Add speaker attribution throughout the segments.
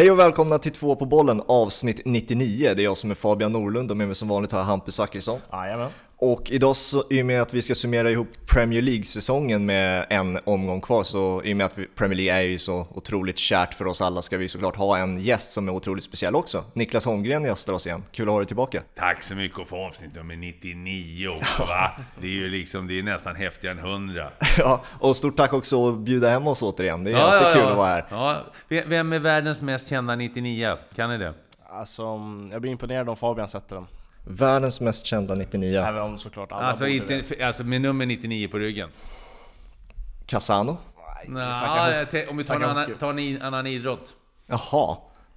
Speaker 1: Hej och välkomna till två på bollen avsnitt 99. Det är jag som är Fabian Norlund och med mig som vanligt har jag Hampus Zachrisson.
Speaker 2: Jajamän.
Speaker 1: Och idag så, i och med att vi ska summera ihop Premier League-säsongen med en omgång kvar, så i och med att vi, Premier League är ju så otroligt kärt för oss alla, ska vi såklart ha en gäst som är otroligt speciell också. Niklas Holmgren gästar oss igen. Kul att ha dig tillbaka.
Speaker 3: Tack så mycket och få avsnitt nummer 99 också va? Det är ju liksom, det är nästan häftigare än 100.
Speaker 1: ja, och stort tack också att bjuda hem oss återigen. Det är alltid
Speaker 3: ja,
Speaker 1: kul
Speaker 3: ja.
Speaker 1: att vara här.
Speaker 3: Ja. Vem är världens mest kända 99? Kan ni det?
Speaker 2: Alltså, jag blir imponerad om Fabian sätter den.
Speaker 1: Världens mest kända 99.
Speaker 2: Även om såklart alla
Speaker 3: Alltså,
Speaker 2: borde
Speaker 3: inte,
Speaker 2: det.
Speaker 3: alltså med nummer 99 på ryggen?
Speaker 1: Casano?
Speaker 2: Nej,
Speaker 3: tän- om vi tar en, annan, tar en annan idrott.
Speaker 1: Jaha.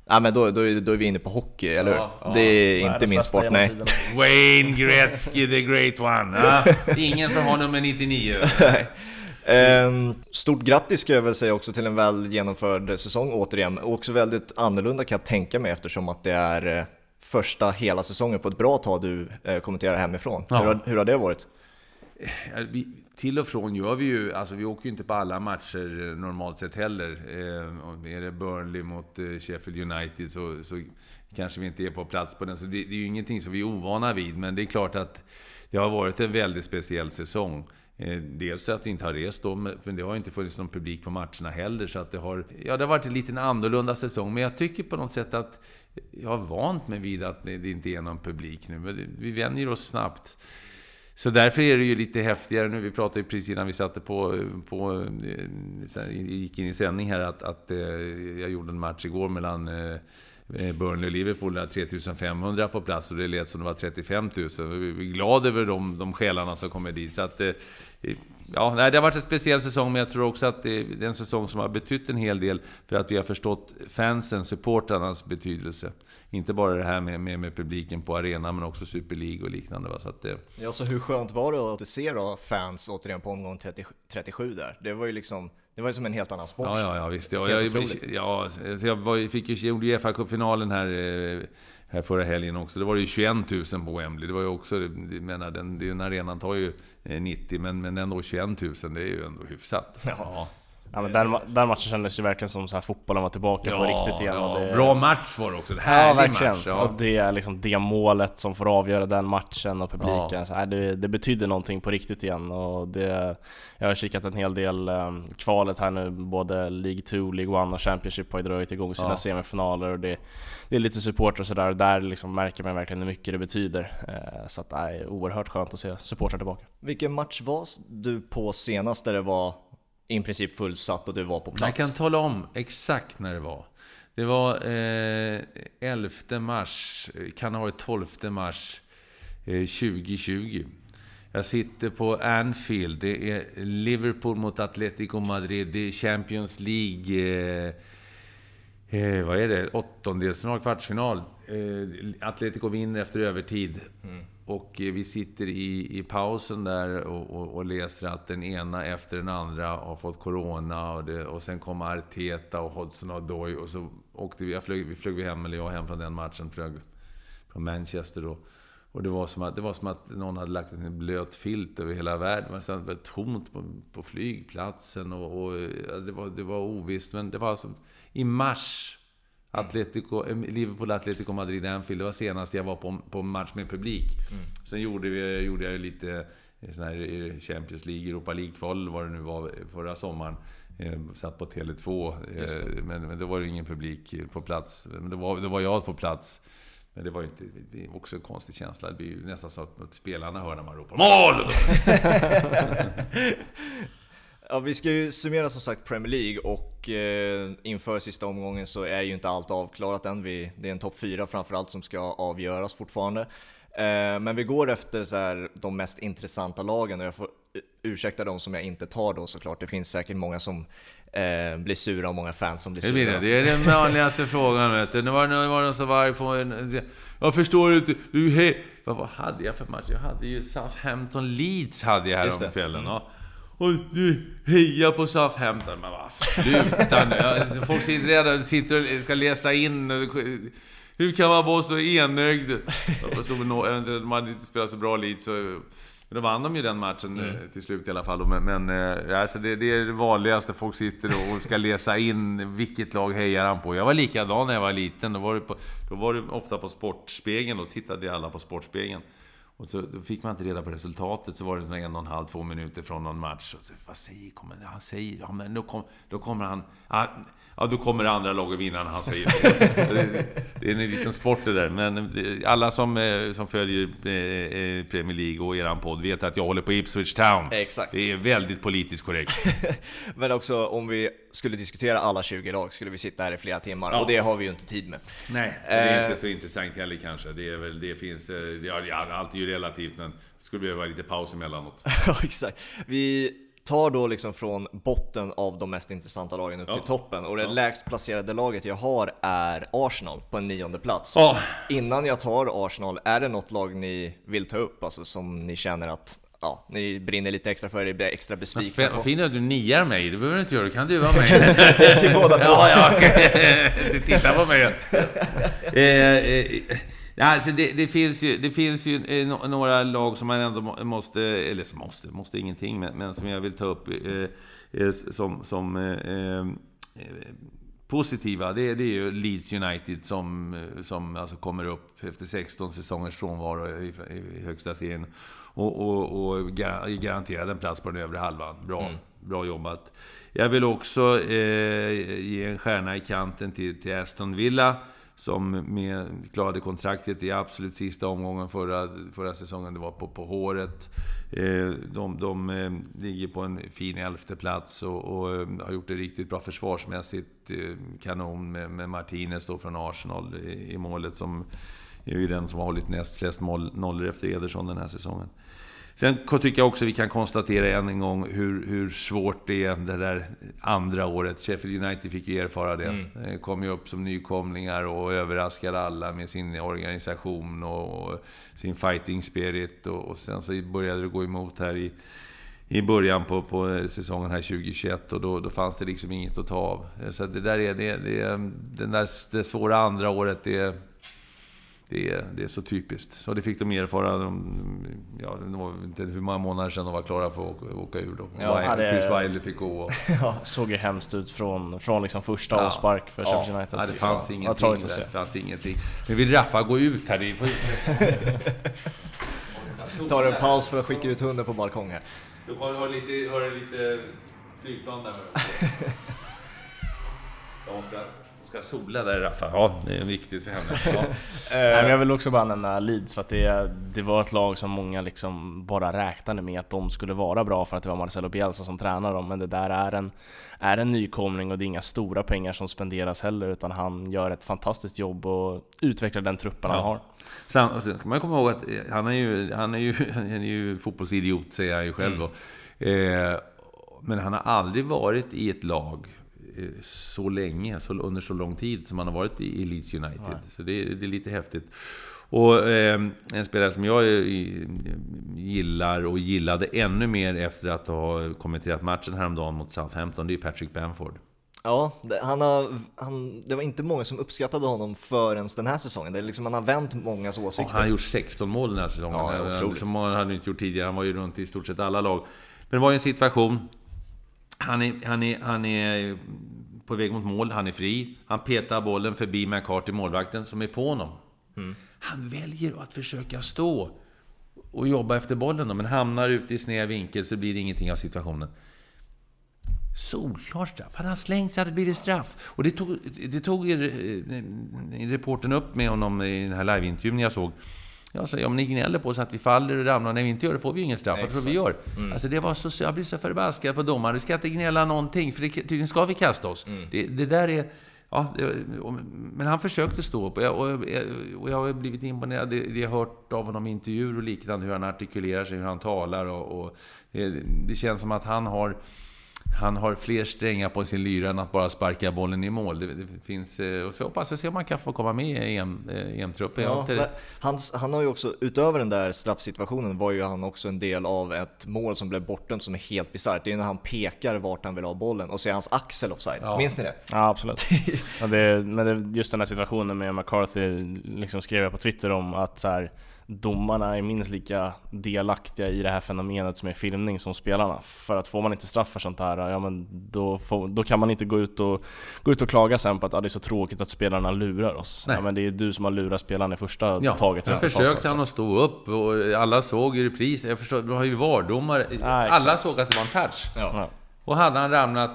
Speaker 1: Ja, men då, då, är- då är vi inne på hockey, eller hur?
Speaker 3: Ja, ja.
Speaker 1: det är inte
Speaker 2: Världens
Speaker 1: min
Speaker 2: bästa
Speaker 1: sport, nej.
Speaker 3: Wayne Gretzky the great one. Ja? Ingen får ha nummer 99.
Speaker 1: Ehm, Stort grattis ska jag väl säga också till en väl genomförd säsong återigen. Och också väldigt annorlunda kan jag tänka mig eftersom att det är eh, första hela säsongen på ett bra tag du eh, kommenterar hemifrån.
Speaker 3: Ja.
Speaker 1: Hur, har, hur har det varit?
Speaker 3: Ja, vi, till och från gör vi ju, alltså vi åker ju inte på alla matcher eh, normalt sett heller. Eh, är det Burnley mot eh, Sheffield United så, så kanske vi inte är på plats på den. Så det, det är ju ingenting som vi är ovana vid, men det är klart att det har varit en väldigt speciell säsong. Eh, dels att vi inte har rest då, men det har inte funnits någon publik på matcherna heller. Så att det har, ja, det har varit en liten annorlunda säsong. Men jag tycker på något sätt att jag har vant mig vid att det inte är någon publik nu. Men vi vänjer oss snabbt. Så därför är det ju lite häftigare nu. Vi pratade ju precis innan vi satte på, på eh, gick in i sändning här att, att eh, jag gjorde en match igår mellan eh, Burnley och Liverpool, där 3500 på plats och det lät som det var 35 000. Vi är glada över de, de själarna som kommer dit. Så att, ja, nej, det har varit en speciell säsong, men jag tror också att det det är en säsong som har betytt en hel del för att vi har förstått fansen, supportrarnas betydelse. Inte bara det här med, med, med publiken på arenan, men också Super League och liknande. Va? Så att, eh,
Speaker 1: Ja, så hur skönt var det att se då fans återigen på omgång 30, 37 där? Det var ju liksom, det var ju som en helt annan sport.
Speaker 3: Ja, ja, ja visst. Ja, jag,
Speaker 1: otroligt.
Speaker 3: ja, jag var, fick ju, gjorde ju FA-cupfinalen här, eh, här förra helgen också. Det var det ju 21 000 på Wembley. Det var ju också, jag menar, den, den arenan tar ju eh, 90, men, men ändå 21 000, det är ju ändå hyfsat.
Speaker 1: Ja.
Speaker 2: Ja, men den, den matchen kändes ju verkligen som så här fotbollen var tillbaka på riktigt igen.
Speaker 3: ja,
Speaker 2: och det,
Speaker 3: Bra match var det också. En
Speaker 2: Ja,
Speaker 3: härlig
Speaker 2: verkligen.
Speaker 3: match. Ja.
Speaker 2: Och det är liksom det målet som får avgöra den matchen och publiken.
Speaker 3: Ja.
Speaker 2: Så här, det, det betyder någonting på riktigt igen. Och det, jag har kikat en hel del um, kvalet här nu, både League 2, League 1 och Championship har ju dragit igång sina
Speaker 3: Ja.
Speaker 2: semifinaler och det, det är lite supporter och sådär och där liksom märker man verkligen hur mycket det betyder. Eh, så att det är oerhört skönt att se supportrar tillbaka.
Speaker 1: Vilken match var du på senast där det var i princip fullsatt och du var på
Speaker 3: Jag
Speaker 1: plats?
Speaker 3: kan tala om exakt när det var. Det var eh, 11 mars, kan ha varit 12 mars eh, 2020. Jag sitter på Anfield. Det är Liverpool mot Atletico Madrid. Det är Champions League. Eh, eh, vad är det? Åttondelsfinal, kvartsfinal. Eh, Atletico vinner efter övertid. Och vi sitter i, i pausen där och, och, och läser att den ena efter den andra har fått Corona. Och, det, och sen kom Arteta och Hodgson och Doy. Och så åkte vi, jag flög, vi flög hem, eller jag hem från den matchen. Flög från Manchester då. Och det var, som att, det var som att någon hade lagt en blöt filt över hela världen. Men sen var det tomt på, på flygplatsen och, och det, var, det var ovisst. Men det var alltså i mars. Atletico, eh, Liverpool, Atletico Madrid, Anfield. Det var senast jag var på, på match med publik. Sen gjorde, vi, gjorde jag lite eh, sån här eh, Champions League, Europa League-kval, vad det nu var, förra sommaren. Eh, satt på Tele2. Eh, men, men då var det ingen publik på plats. Men då var, då var jag på plats. Men det var ju inte, det är också en konstig känsla. Det blir ju nästan så att spelarna hör när man ropar MÅL!
Speaker 1: Ja, vi ska ju summera som sagt Premier League och eh, inför sista omgången så är ju inte allt avklarat än. Vi, det är en topp 4 framförallt som ska avgöras fortfarande. Eh, men vi går efter så här, de mest intressanta lagen och jag får ursäkta de som jag inte tar då såklart. Det finns säkert många som eh, blir sura och många fans som blir
Speaker 3: Det
Speaker 1: sura.
Speaker 3: blir det. Det är den vanligaste frågan vet du. Nu var det var någon som var arg på en... Jag förstår inte. Du, hej. Vad, vad hade jag för match? Jag hade ju Southampton Leeds hade jag
Speaker 1: Just det.
Speaker 3: häromkvällen. Ja. Och du hejar på Southampton. Men vad sluta nu. Folk sitter redan sitter och ska läsa in. Hur kan man vara så enögd? De hade inte spelat så bra Leeds. Så Men då vann de ju den matchen mm. till slut i alla fall. Men, men alltså det, det, är det vanligaste. Folk sitter och ska läsa in vilket lag hejar han på. Jag var likadan när jag var liten. Då var det, på, då var det ofta på Sportspegeln. Då tittade alla på Sportspegeln. Och så då fick man inte reda på resultatet, så var det en och en halv, två minuter från någon match. Och så, vad säger kommer, han? säger, ja men då, kom, då kommer han... Ja, ja, då kommer det andra laget vinna när han säger det. det. Det är en liten sport det där. Men alla som, eh, som följer eh, Premier League och eran podd vet att jag håller på Ipswich Town.
Speaker 1: Exakt.
Speaker 3: Det är väldigt politiskt korrekt.
Speaker 1: men också om vi skulle diskutera alla 20 lag skulle vi sitta här i flera timmar ja. och det har vi ju inte tid med.
Speaker 3: Nej, det är inte så intressant heller kanske. Det är väl, det finns, ja, allt ju relativt men skulle behöva lite paus emellanåt.
Speaker 1: ja, exakt. Vi tar då liksom från botten av de mest intressanta lagen upp ja. till toppen och det ja. lägst placerade laget jag har är Arsenal på en nionde plats. Ja. Innan jag tar Arsenal, är det något lag ni vill ta upp, alltså som ni känner att ja, ni brinner lite extra för det, blir extra besvikna
Speaker 3: Vad fint att du niar mig, det behöver du inte göra, det kan du vara med.
Speaker 1: Till båda två.
Speaker 3: Ja, ja, titta på mig. eh, eh, alltså det, det, finns ju, det finns ju eh, några lag som man ändå måste, eller som måste, måste ingenting, men, men som jag vill ta upp eh, som, som eh, positiva, det, det, är ju Leeds United som, som alltså kommer upp efter 16 säsongers frånvaro i, i högsta serien och, och, och garanterad en plats på den övre halvan. Bra, mm. bra jobbat. Jag vill också eh, ge en stjärna i kanten till, till Aston Villa som med, klarade kontraktet i absolut sista omgången förra, förra säsongen. Det var på, på håret. Eh, de de eh, ligger på en fin elfte plats och, och eh, har gjort det riktigt bra försvarsmässigt. Eh, kanon med, med Martinez då från Arsenal i, i målet som är ju den som har hållit näst flest nollor efter Ederson den här säsongen. Sen tycker jag också vi kan konstatera än en gång hur, hur svårt det är det där andra året. Sheffield United fick ju erfara det. Mm. Kom ju upp som nykomlingar och överraskade alla med sin organisation och, sin fighting spirit. Och, och, sen så började det gå emot här i, i början på, på säsongen här 2021 och då, då fanns det liksom inget att ta av. Så det där är, det, det, den där, det svåra andra året, det det är, det är så typiskt. Så det fick de erfara. De, ja, det var inte hur många månader sedan de var klara för att åka, åka ur. Då. Ja, det, Chris Wiley fick gå. Och...
Speaker 2: ja, såg ju hemskt ut från, från liksom första ja, avspark för Sheffield ja, United.
Speaker 3: Ja, det fanns ja, ingenting där. Det fanns ingenting. Men vill Raffa gå ut här? Det
Speaker 1: Tar en paus för att skicka ut hunden på balkongen här.
Speaker 3: Du har, har, lite, har lite flygplan där med ska sola där Raffa. Ja, det är viktigt för henne. Ja.
Speaker 2: Nej, jag vill också bara nämna Leeds för att det, det var ett lag som många liksom bara räknade med att de skulle vara bra för att det var Marcelo Bielsa som tränade dem. Men det där är en, är en nykomling och det är inga stora pengar som spenderas heller utan han gör ett fantastiskt jobb och utvecklar den truppen ja. han har.
Speaker 3: Sen, sen ska man komma ihåg att han är ju, han är ju, han är ju fotbollsidiot, säger han ju själv. Mm. Eh, men han har aldrig varit i ett lag Eh, så länge, så, under så lång tid som han har varit i, Leeds United. Ja. Så det, det, är lite häftigt. Och eh, en spelare som jag gillar och gillade ännu mer efter att ha kommenterat matchen häromdagen mot Southampton, det är Patrick Bamford.
Speaker 1: Ja, det, han har, han, det var inte många som uppskattade honom förrän den här säsongen. Det är liksom, han har vänt mångas åsikter.
Speaker 3: Ja, han har gjort 16 mål den här säsongen. Ja, otroligt. Som han hade inte gjort tidigare. Han var ju runt i stort sett alla lag. Men det var ju en situation han är, han, är, han är på väg mot mål, han är fri. Han petar bollen förbi McCarthy, målvakten, som är på honom. Mm. Han väljer att försöka stå och jobba efter bollen, då, men hamnar ute i sned vinkel så blir det ingenting av situationen. Solklart straff. Hade han slängt så hade det blivit straff. Och det tog, det tog reporten upp med honom i den här liveintervjun jag såg. Jag sa, om ni gnäller på oss att vi faller och ramlar, när vi inte gör det får vi ingen straff. Vad tror vi gör? Mm. Alltså det var så, jag blir så förbaskad på domaren. Vi ska inte gnälla någonting, för det, tydligen ska vi kasta oss. Mm. Det, det, där är... Ja, det, men han försökte stå upp och jag, och jag, och jag har blivit imponerad. Det, det jag har hört av honom i intervjuer och liknande, hur han artikulerar sig, hur han talar. Och, och det, det känns som att han har han har fler strängar på sin lyra än att bara sparka bollen i mål. Det, det finns, eh, och så hoppas jag se om han kan få komma med i EM, eh, EM-truppen. Ja,
Speaker 1: han, han har ju också, utöver den där straffsituationen, var ju han också en del av ett mål som blev bortdömt som är helt bisarrt. Det är när han pekar vart han vill ha bollen och ser hans axel offside. Ja. Minns ni det?
Speaker 2: Ja, absolut. ja, det, men det, just den här situationen med McCarthy, liksom skrev jag på Twitter om att så här, domarna är minst lika delaktiga i det här fenomenet som är filmning som spelarna. För att får man inte straff för sånt här, ja men då, får, då kan man inte gå ut och, gå ut och klaga sen på att ah, det är så tråkigt att spelarna lurar oss. Ja, men det är du som har lurat spelarna i första
Speaker 3: ja,
Speaker 2: taget.
Speaker 3: Ja, försökte han att stå upp och alla såg i repris. Jag förstår, du har ju VAR-domare. alla såg att det var en touch. Ja. Och hade han ramlat,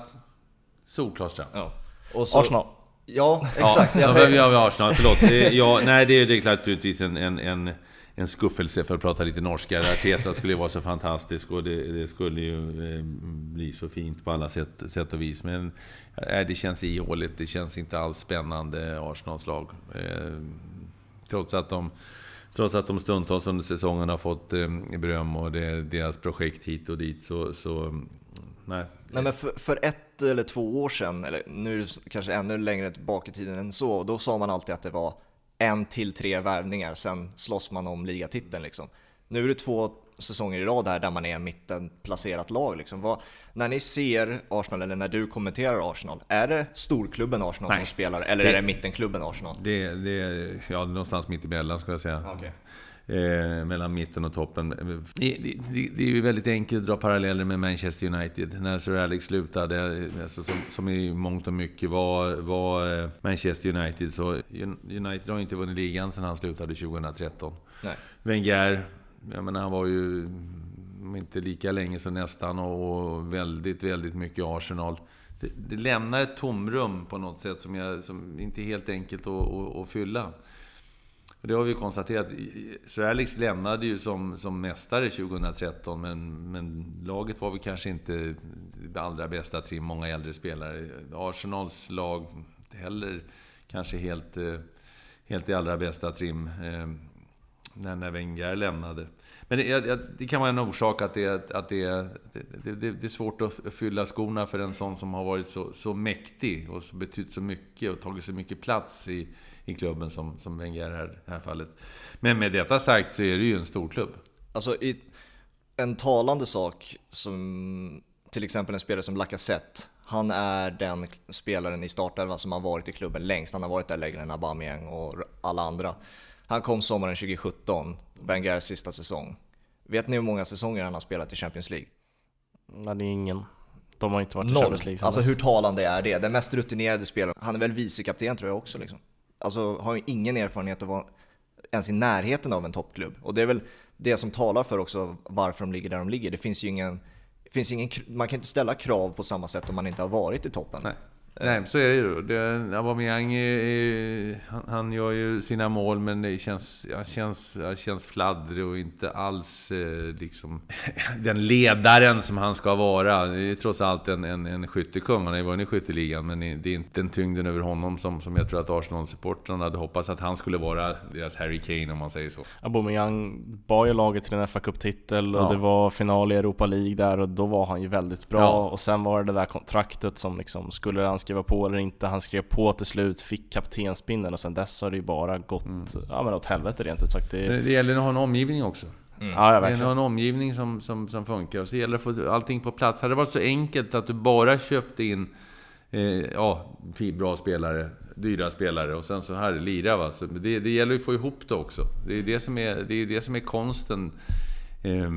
Speaker 3: solklar straff. Ja.
Speaker 2: Och så, Arsenal.
Speaker 1: Ja, exakt.
Speaker 3: Ja, ja, ja, ja Arsenal, förlåt. Det, ja, nej, det, det är klart naturligtvis en, en, en, en skuffelse för att prata lite norska. Arteta skulle ju vara så fantastisk och det, det skulle ju eh, bli så fint på alla sätt, sätt och vis. Men äh, det känns ihåligt. Det känns inte alls spännande, Arsenals lag. Eh, trots att de Trots att de stundtals under säsongen har fått eh, beröm och det deras projekt hit och dit så... så nej.
Speaker 1: nej men för, för ett eller två år sedan, eller nu kanske ännu längre tillbaka i tiden än så, då sa man alltid att det var en till tre värvningar, sen slåss man om ligatiteln liksom. Nu är det två säsonger i rad här där man är en mittenplacerat lag. Liksom. Vad, när ni ser Arsenal, eller när du kommenterar Arsenal, är det storklubben Arsenal Nej. som spelar, eller det, är det mittenklubben Arsenal?
Speaker 3: Det, det, ja, någonstans mitt emellan ska jag säga. Okay eh, mellan mitten och toppen. Det, det, det, är ju väldigt enkelt att dra paralleller med Manchester United. När Sir Alex slutade, alltså, som, som i mångt och mycket var, var eh, Manchester United, så United har inte vunnit ligan sedan han slutade 2013. Nej. Wenger, jag menar, han var ju inte lika länge som nästan och väldigt, väldigt mycket Arsenal. Det, det lämnar ett tomrum på något sätt som, jag, som inte är helt enkelt att, att, att fylla. Och det har vi konstaterat. Sir Alex lämnade ju som, som mästare 2013, men, men laget var väl kanske inte det allra bästa trim, många äldre spelare. Arsenals lag heller kanske helt, eh, helt i allra bästa trim eh, när, när Wenger lämnade. Men det, det, kan vara en orsak att, det, att det, det, det, är svårt att fylla skorna för en sån som har varit så, så mäktig och så betytt så mycket och tagit så mycket plats i, i klubben som, som Wenger här, i det här fallet. Men med detta sagt så är det ju en stor klubb.
Speaker 1: Alltså, i, en talande sak som till exempel en spelare som Lacazette. Han är den spelaren i startelvan som har varit i klubben längst. Han har varit där längre än Aubameyang och alla andra. Han kom sommaren 2017, Wengers sista säsong. Vet ni hur många säsonger han har spelat i Champions League?
Speaker 2: Nej, det är ingen. De har inte varit
Speaker 1: Noll.
Speaker 2: i Champions League
Speaker 1: Alltså hur talande är det? Den mest rutinerade spelaren. Han är väl vicekapten tror jag också liksom. Alltså har ju ingen erfarenhet av att vara ens i närheten av en toppklubb. Och det är väl det som talar för också varför de ligger där de ligger. Det finns ju ingen, finns ingen man kan inte ställa krav på samma sätt om man inte har varit i toppen.
Speaker 3: Nej. Nej, så är det ju. Det, Aubameyang, han, han gör ju sina mål, men det känns, han känns, han känns fladdrig och inte alls eh, liksom den ledaren som han ska vara. Det är trots allt en, en, en skyttekung. Han har ju vunnit skytteligan, men det är inte den tyngden över honom som, som jag tror att Arsenal-supportrarna hade hoppats att han skulle vara deras Harry Kane, om man säger så.
Speaker 2: Aubameyang bar ju laget till en fa Cup-titel och ja. det var final i Europa League där och då var han ju väldigt bra. Ja. Och sen var det det där kontraktet som liksom, skulle han skriva på eller inte. Han skrev på till slut, fick kaptenspinnen och sen dess har det ju bara gått mm. ja, men åt helvete rent ut sagt.
Speaker 3: Det, det gäller att ha en omgivning också. Mm. Ja, ja, verkligen. Det gäller att ha en omgivning som, som, som funkar. Och så gäller det att få allting på plats. Hade det varit så enkelt att du bara köpte in eh, ja, bra spelare, dyra spelare och sen så här, lira va. Så det, det gäller att få ihop det också. Det är det som är, det är, det som är konsten. Eh,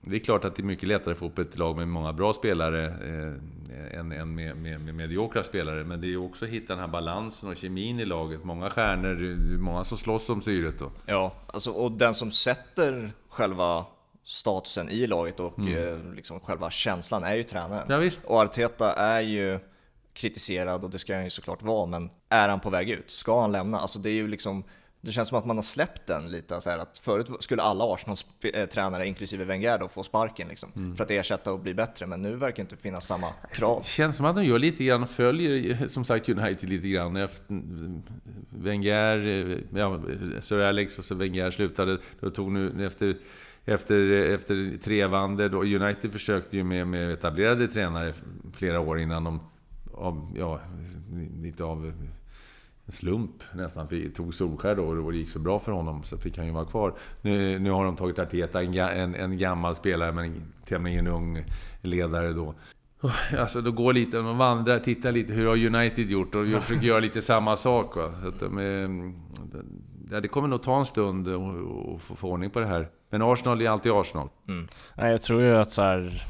Speaker 3: det är klart att det är mycket lättare att få upp ett lag med många bra spelare eh, än, än med, med, med mediokra spelare. Men det är ju också att hitta den här balansen och kemin i laget. Många stjärnor, många som slåss om syret då.
Speaker 1: Ja, alltså, och den som sätter själva statusen i laget och mm. eh, liksom själva känslan är ju tränaren.
Speaker 3: Ja, visst.
Speaker 1: Och Arteta är ju kritiserad och det ska han ju såklart vara, men är han på väg ut? Ska han lämna? Alltså det är ju liksom det känns som att man har släppt den lite. Så här, att förut skulle alla Arsenals eh, tränare, inklusive Wenger, då, få sparken liksom, mm. för att ersätta och bli bättre. Men nu verkar det inte finnas samma krav.
Speaker 3: Det känns som att de gör lite grann, följer som sagt United lite grann. Efter Wenger, ja, Sir Alex och så Wenger slutade. Då tog nu efter efter, efter trevande, då United försökte ju med, med etablerade tränare flera år innan de, av, ja, lite av slump nästan tog Solskär då och det gick så bra för honom så fick han ju vara kvar. Nu, nu har de tagit Arteta, en, en, en gammal spelare men tämligen ung ledare då. Alltså då går lite, de vandrar, tittar lite, hur har United gjort? Och försöker göra lite samma sak. Va? Så att de, eh, ja, det kommer nog ta en stund att få ordning på det här. Men Arsenal är alltid Arsenal.
Speaker 2: Mm. Jag tror ju att så här,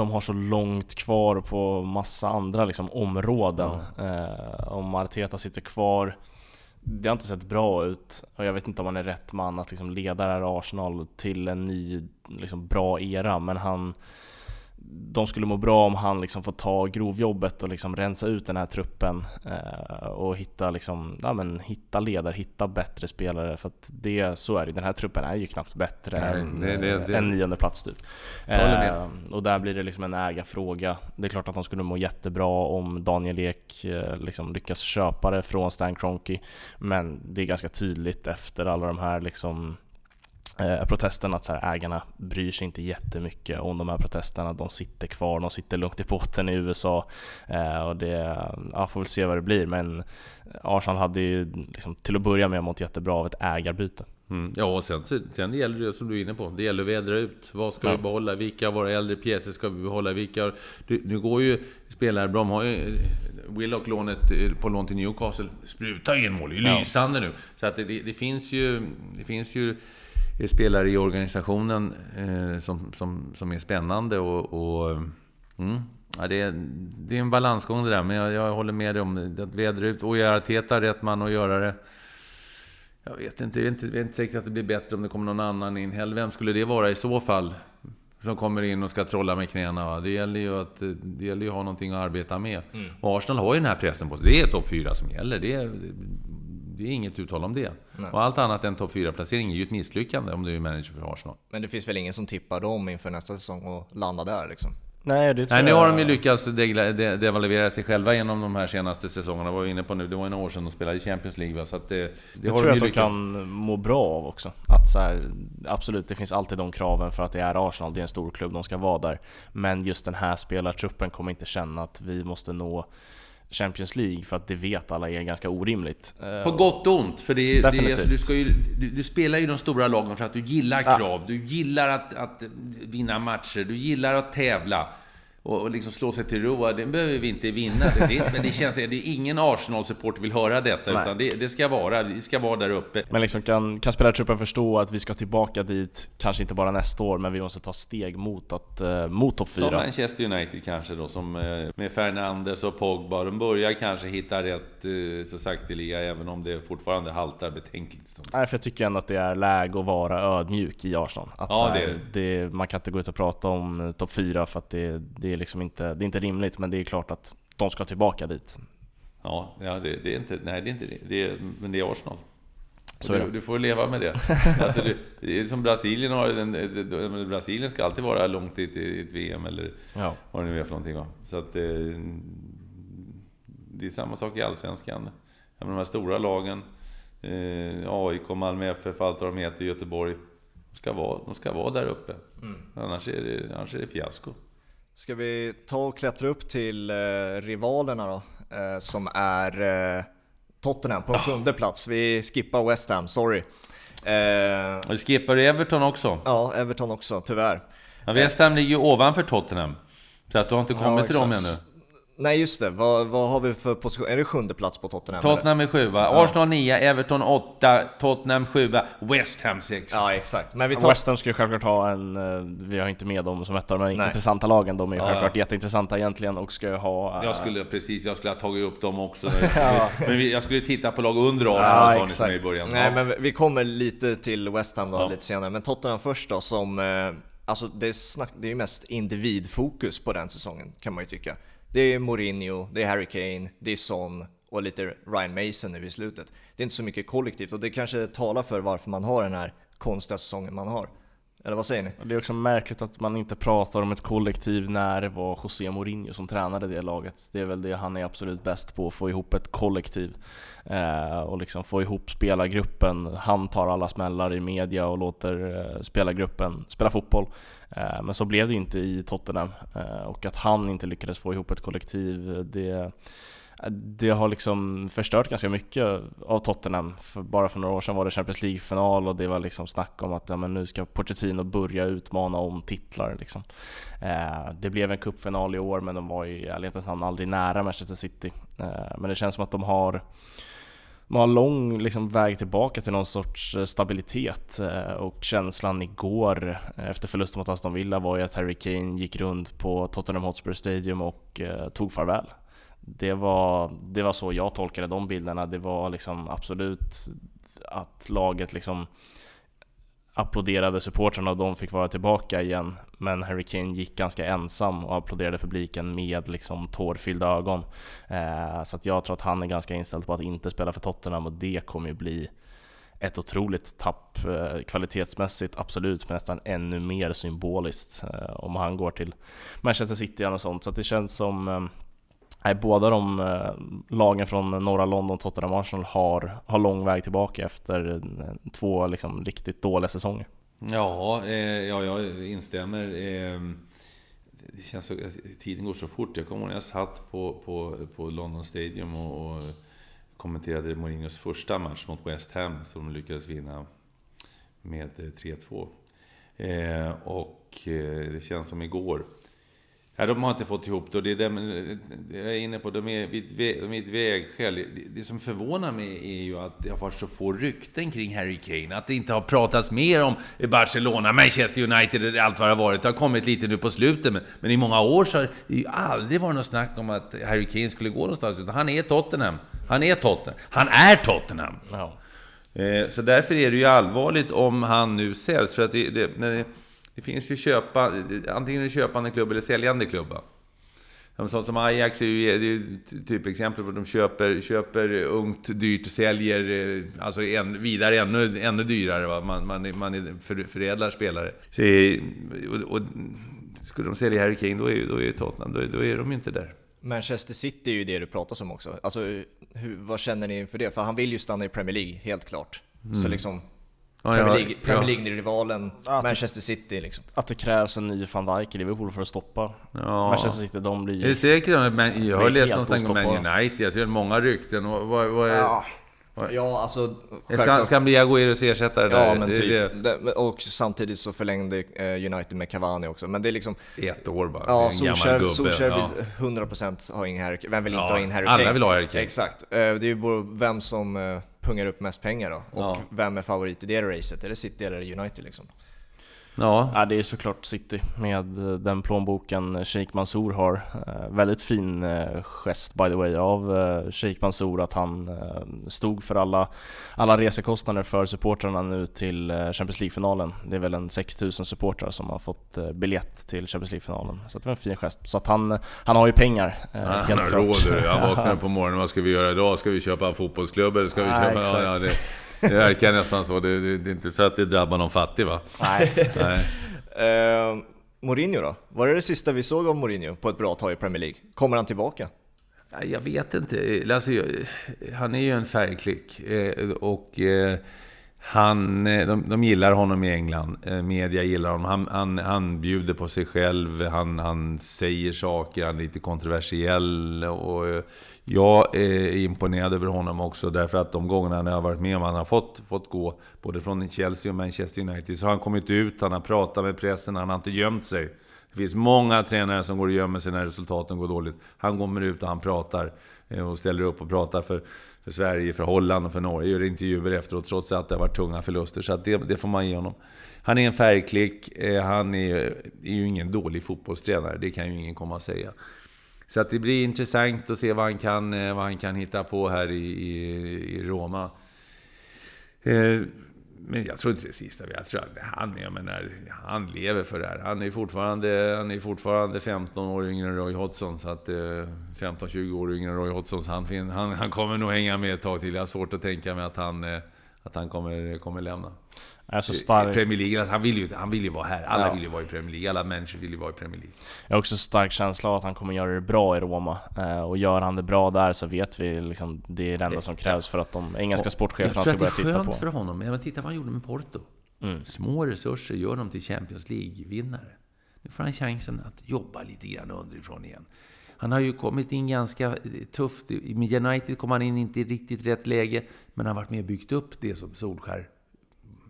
Speaker 2: de har så långt kvar på massa andra liksom, områden. Ja. Eh, om Arteta sitter kvar det har inte sett bra ut och jag vet inte om han är rätt man att liksom leda det här Arsenal till en ny liksom, bra era men han de skulle må bra om han liksom får ta grovjobbet och liksom rensa ut den här truppen eh, och hitta, liksom, ja, men hitta ledare, hitta bättre spelare för att det, så är det, den här truppen är ju knappt bättre Nej, än det, det, det. en nionde plats typ. Eh, och där blir det liksom en ägarfråga. Det är klart att de skulle må jättebra om Daniel Ek eh, liksom lyckas köpa det från Stan Kroenke men det är ganska tydligt efter alla de här liksom eh, protesten att så här, ägarna bryr sig inte jättemycket om de här protesterna. De sitter kvar, de sitter lugnt i båten i USA eh, och det, ja, får väl se vad det blir. Men Arsenal hade ju liksom, till att börja med mått jättebra av ett ägarbyte.
Speaker 3: Mm. Ja, och sen, sen gäller det som du är inne på, det gäller att vädra ut. Vad ska ja. vi behålla? Vilka av våra äldre pjäser ska vi behålla? Vilka... Nu går ju spelare. De har ju Willock-lånet på lån till Newcastle sprutar in mål. Det är lysande ja. nu. Så att det, det, finns ju... Det finns ju spelare i organisationen eh, som, som, som är spännande och... och mm, ja, det, är, det är en balansgång det där, men jag, jag håller med dig om. Att vädra ut och göra Teta rätt man att göra det. Jag vet inte, jag är inte, jag är inte säker att det blir bättre om det kommer någon annan in heller. Vem skulle det vara i så fall? Som kommer in och ska trolla med knäna. Det gäller ju att, det gäller ju att ha någonting att arbeta med. Mm. Och Arsenal har ju den här pressen på sig. Det är topp 4 som gäller. Det är, det är inget uttal om det. Nej. Och allt annat än topp 4-placering är ju ett misslyckande om du är manager för Arsenal.
Speaker 1: Men det finns väl ingen som tippar dem inför nästa säsong och landa där liksom?
Speaker 2: Nej, det tror
Speaker 3: Nej, nu har de ju lyckats devalvera sig själva genom de här senaste säsongerna. Var inne på nu, det var ju några år sedan de spelade i Champions League. Va? Så att det, det
Speaker 2: jag har tror de att de kan må bra av också. Att så här, absolut, det finns alltid de kraven för att det är Arsenal, det är en stor klubb, de ska vara där. Men just den här spelartruppen kommer inte känna att vi måste nå Champions League för att det vet alla är ganska orimligt.
Speaker 3: På gott och ont, för det, Definitivt. det, du, ska ju, du, du, spelar ju de stora lagen för att du gillar krav, ja. du gillar att, att vinna matcher, du gillar att tävla och, och liksom slå sig till ro. Den behöver vi inte vinna. Det, men det känns det är ingen Arsenal-support vill höra detta. Nej. Utan det, det, ska vara, det ska vara där uppe.
Speaker 2: Men liksom kan, kan spelartruppen förstå att vi ska tillbaka dit, kanske inte bara nästa år, men vi måste ta steg mot, att, eh, mot topp 4. Som
Speaker 3: Manchester United kanske då, som eh, med Fernandes och Pogba. De börjar kanske hitta rätt eh, så sakteliga, även om det fortfarande haltar betänkligt.
Speaker 2: Nej, för jag tycker ändå att det är läge att vara ödmjuk i Arsenal. Att ja, här, det. det man kan inte gå ut och prata om topp 4 för att det, det det är liksom inte, det är inte rimligt, men det är klart att de ska tillbaka dit.
Speaker 3: Ja, ja det, det är inte, nej det är inte det, är, men det är Arsenal. Så du, du, får leva med det. alltså, det, det är som Brasilien har, den, den, Brasilien ska alltid vara långt i ett, i ett VM eller ja. vad det nu är för någonting. Va? Så att det, eh, det är samma sak i Allsvenskan. de här stora lagen, eh, AIK, Malmö FF, allt vad de heter, Göteborg. De ska vara, de ska vara där uppe. Mm. Annars, är det, annars är det fiasko.
Speaker 1: Ska vi ta och klättra upp till eh, rivalerna då? Eh, som är eh, Tottenham på en sjunde plats. Vi skippar West Ham, sorry.
Speaker 3: Eh, och skippar du Everton också?
Speaker 1: Ja, Everton också, tyvärr.
Speaker 3: Ja, West Ham ligger ju ovanför Tottenham. Så att du har inte kommit ja, till dem ännu.
Speaker 1: Nej just det, vad, vad har vi för position? Är det sjunde plats på Tottenham?
Speaker 3: Tottenham är sjua, ja. Arsenal nia, Everton åtta, Tottenham sjua, West Ham sex.
Speaker 1: Ja exakt.
Speaker 2: Men vi tar... West Ham ju självklart ha en, eh, vi har inte med dem som ett av de Nej. intressanta lagen, de är ju ja. självklart jätteintressanta egentligen och ska ju ha...
Speaker 3: Jag skulle, precis, jag skulle ha tagit upp dem också. ja. Men jag skulle titta på lag under Arsenal ja, sa ni i början.
Speaker 1: Nej men vi kommer lite till West Ham då ja. lite senare, men Tottenham först då som eh, Alltså det är, snack, det är mest individfokus på den säsongen kan man ju tycka. Det är Mourinho, det är Harry Kane, det är Son och lite Ryan Mason nu i slutet. Det är inte så mycket kollektivt och det kanske talar för varför man har den här konstiga säsongen man har. Eller vad säger ni?
Speaker 2: Det är också märkligt att man inte pratar om ett kollektiv när det var José Mourinho som tränade det laget. Det är väl det han är absolut bäst på, att få ihop ett kollektiv. Eh, och liksom få ihop spelargruppen. Han tar alla smällar i media och låter eh, spelargruppen spela fotboll. Eh, men så blev det inte i Tottenham. Eh, och att han inte lyckades få ihop ett kollektiv, det det har liksom förstört ganska mycket av Tottenham. För bara för några år sedan var det Champions League-final och det var liksom snack om att ja, men nu ska Pochettino börja utmana om titlar. Liksom. Eh, det blev en cupfinal i år men de var i ärlighetens namn aldrig nära Manchester City. Eh, men det känns som att de har man har lång liksom, väg tillbaka till någon sorts eh, stabilitet eh, och känslan igår eh, efter förlusten mot Aston Villa var ju att Harry Kane gick runt på Tottenham Hotspur Stadium och eh, tog farväl. Det var, det var så jag tolkade de bilderna. Det var liksom absolut att laget liksom applåderade supportrarna och de fick vara tillbaka igen. Men Harry Kane gick ganska ensam och applåderade publiken med liksom tårfyllda ögon. Eh, så att jag tror att han är ganska inställd på att inte spela för Tottenham och det kommer ju bli ett otroligt tapp eh, kvalitetsmässigt, absolut, men nästan ännu mer symboliskt eh, om han går till Manchester City och sånt. Så att det känns som eh, Nej, båda de eh, lagen från norra London, Tottenham och Arsenal, har, har lång väg tillbaka efter eh, två liksom, riktigt dåliga säsonger.
Speaker 3: Ja, eh, ja jag instämmer. Eh, det känns så, tiden går så fort. Jag kommer ihåg när jag satt på, på, på London Stadium och, och kommenterade Mourinhos första match mot West Ham som de lyckades vinna med 3-2. Eh, ehm, och eh, det känns som igår. Ja, de har inte fått ihop det och det är det jag är inne på. De är vid, de är ett vägskäl. Det, som förvånar mig är ju att det har varit så få rykten kring Harry Kane. Att det inte har pratats mer om Barcelona, Manchester United, allt vad det har varit. Det har kommit lite nu på slutet, men, men i många år så har det ju aldrig varit något snack om att Harry Kane skulle gå någonstans. Utan han är Tottenham. Han är Tottenham. Han är Tottenham! Ja. Eh, så därför är det ju allvarligt om han nu säljs. För att det, det, när det, det finns ju köpa, antingen en köpande klubb eller säljande klubb. Sånt som Ajax är ju, är ju typexempel på att de köper, köper ungt, dyrt, säljer eh, alltså en, vidare ännu, ännu dyrare. Va? Man, man, man för, förädlar spelare. Så, och, och, skulle de sälja Harry Kane, då är, då är Tottenham, då, då är de inte där.
Speaker 1: Manchester City är ju det du pratar om också. Alltså, hur, vad känner ni inför det? För han vill ju stanna i Premier League, helt klart. Mm. Så liksom, Premier League, Premier League-rivalen Manchester City liksom.
Speaker 2: Att det krävs en ny van Dijk i Liverpool för att stoppa ja. Manchester City, de blir.
Speaker 3: Är du säker? Men, jag har läst någonstans om Man United, jag tror att många rykten. Och vad, vad är...
Speaker 1: Ja. Ja, alltså...
Speaker 3: Ska, ska han bli Agüeros ersättare
Speaker 1: där? Ja, men det, typ. Det. Och samtidigt så förlängde eh, United med Cavani också. Men det är liksom...
Speaker 3: Ett år bara.
Speaker 1: Ja, Solskjaer, Solskjaer vill ja. 100% ha in Harry Vem vill inte ja, ha in Harry Kane?
Speaker 3: Alla vill ha Harry Kane.
Speaker 1: Exakt. Eh, det är ju vem som eh, pungar upp mest pengar då. Och ja. vem är favorit i det racet? Är det City eller United liksom?
Speaker 2: Ja. ja, det är såklart City med den plånboken Sheikh Mansour har. Eh, väldigt fin eh, gest by the way av eh, Sheikh Mansour att han stod för alla, alla resekostnader för supportrarna nu till Champions League-finalen. Det är väl en 6000 supportrar som har fått biljett till Champions League-finalen. Så det var en fin gest. Så att han, han har ju pengar,
Speaker 3: ja, helt Han har råd. Han vaknar på morgonen, vad ska vi göra idag? Ska vi köpa en fotbollsklubb eller ska vi köpa... Ja, ja, det, det verkar nästan så. Det, det, det, är inte så att det drabbar någon fattig va?
Speaker 1: Nej. Nej. Uh, Mourinho då? Var det det sista vi såg av Mourinho på ett bra tag i Premier League? Kommer han tillbaka?
Speaker 3: Jag vet inte. Alltså, han är ju en färgklick. Eh, och eh, han, de, de gillar honom i England. Media gillar honom. Han, han, han bjuder på sig själv. Han, han säger saker. Han är lite kontroversiell. Och jag är imponerad över honom också därför att de gångerna jag har varit med om han har fått, fått gå, både från Chelsea och Manchester United, så har han kommit ut, han har pratat med pressen, han har inte gömt sig. Det finns många tränare som går och gömmer sig när resultaten går dåligt. Han kommer ut och han pratar eh, och ställer upp och pratar för, för Sverige, för Holland och för Norge. Gör intervjuer efteråt trots att det har varit tunga förluster. Så det, det får man ge honom. Han är en färgklick. Eh, han är, är ju ingen dålig fotbollstränare, det kan ju ingen komma och säga. Så att det blir intressant att se vad han kan, eh, vad han kan hitta på här i, i, i Roma. Eh, men jag tror inte det sista. Jag tror att han, jag menar, han lever för det här. Han är fortfarande, han är fortfarande 15 år yngre än Roy Hodgson. Så att, eh, 15-20 år yngre än Roy Hodgson. Så han, han, han kommer nog hänga med ett tag till. Jag har svårt att tänka mig att han, eh, att han kommer, kommer lämna
Speaker 2: är så stark.
Speaker 3: Premier League, han vill, ju, han vill ju vara här. Alla ja. vill ju vara i Premier League. Alla människor vill ju vara i Premier League.
Speaker 2: Jag har också stark känsla av att han kommer göra det bra i Roma. Eh, och gör han det bra där så vet vi liksom det är det enda som krävs för att de engelska sportcheferna ska börja titta på. Jag tror
Speaker 3: att det är skönt för honom. Men titta vad han gjorde med Porto. Mm. Små resurser gör dem till Champions League-vinnare. Nu får han chansen att jobba lite grann underifrån igen. Han har ju kommit in ganska tufft. Med United kom han in inte i riktigt rätt läge, men han har varit med och byggt upp det som Solskär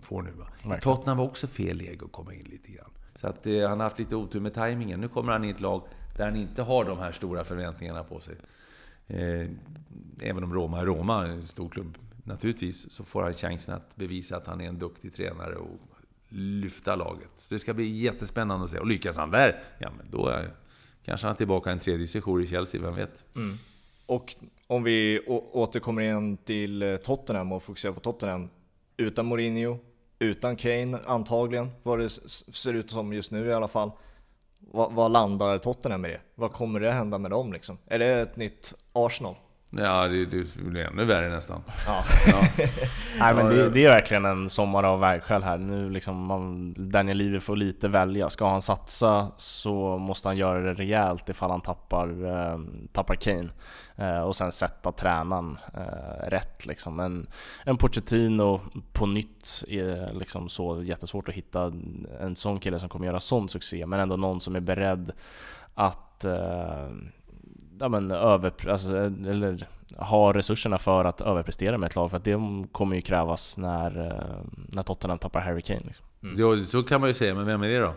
Speaker 3: får nu. Va? Tottenham var också fel läge att komma in lite grann. Så att eh, han har haft lite otur med tajmingen. Nu kommer han i ett lag där han inte har de här stora förväntningarna på sig. Eh, även om Roma är Roma, en stor klubb, naturligtvis, så får han chansen att bevisa att han är en duktig tränare och lyfta laget. Så det ska bli jättespännande att se. Och lyckas han där, ja men då är kanske han tillbaka en tredje sejour i Chelsea, vem vet? Mm.
Speaker 1: Och om vi återkommer igen till eh, Tottenham och fokuserar på Tottenham. Utan Mourinho, utan Kane antagligen, vad det ser ut som just nu i alla fall. Vad, vad landar Tottenham med det? Vad kommer det hända med dem liksom? Är det ett nytt Arsenal?
Speaker 3: Ja, det, det blir ännu värre nästan. Ja.
Speaker 2: ja. Nej men det, det, är verkligen en sommar av vägskäl här. Nu liksom man, Daniel Levy får lite välja. Ska han satsa så måste han göra det rejält ifall han tappar, eh, tappar Kane. Eh, och sen sätta tränaren eh, rätt liksom. En, en Pochettino på nytt är liksom så jättesvårt att hitta en sån kille som kommer göra sån succé. Men ändå någon som är beredd att eh, ja, men över, alltså, eller ha resurserna för att överprestera med ett lag, för att det kommer ju krävas när, eh, när Tottenham tappar Harry Kane. Liksom.
Speaker 3: Mm. Jo, så kan man ju säga, men vem är det då?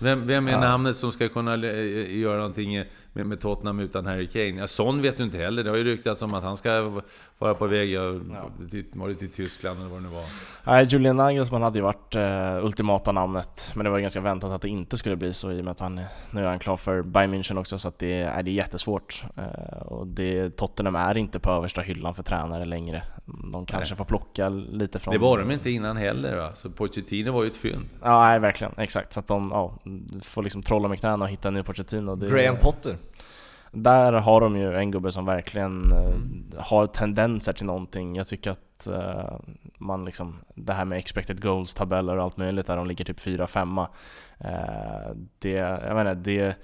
Speaker 3: Vem, vem är ja. namnet som ska kunna göra någonting med, med Tottenham utan Harry Kane? Ja, Son vet du inte heller. Det har ju ryktats om att han ska vara på väg ja. till, var det till Tyskland eller vad det nu var.
Speaker 2: Nej, Julian Nagelsmann hade ju varit uh, ultimata namnet. Men det var ganska väntat att det inte skulle bli så i och med att han nu är han klar för Bayern München också. Så att det, är, det är jättesvårt. Uh, och det, Tottenham är inte på översta hyllan för tränare längre. De kanske nej. får plocka lite från...
Speaker 3: Det var de inte innan heller va? Så Pochettino var ju ett fynd.
Speaker 2: Ja, nej, verkligen. Exakt. Så att de ja, får liksom trolla med knäna och hitta en ny Pochettino.
Speaker 1: Det, Graham Potter.
Speaker 2: Där har de ju en gubbe som verkligen eh, har tendenser till någonting. Jag tycker att uh, man liksom, det här med expected goals-tabeller och allt möjligt där de ligger typ 4-5 uh, Det, jag menar, det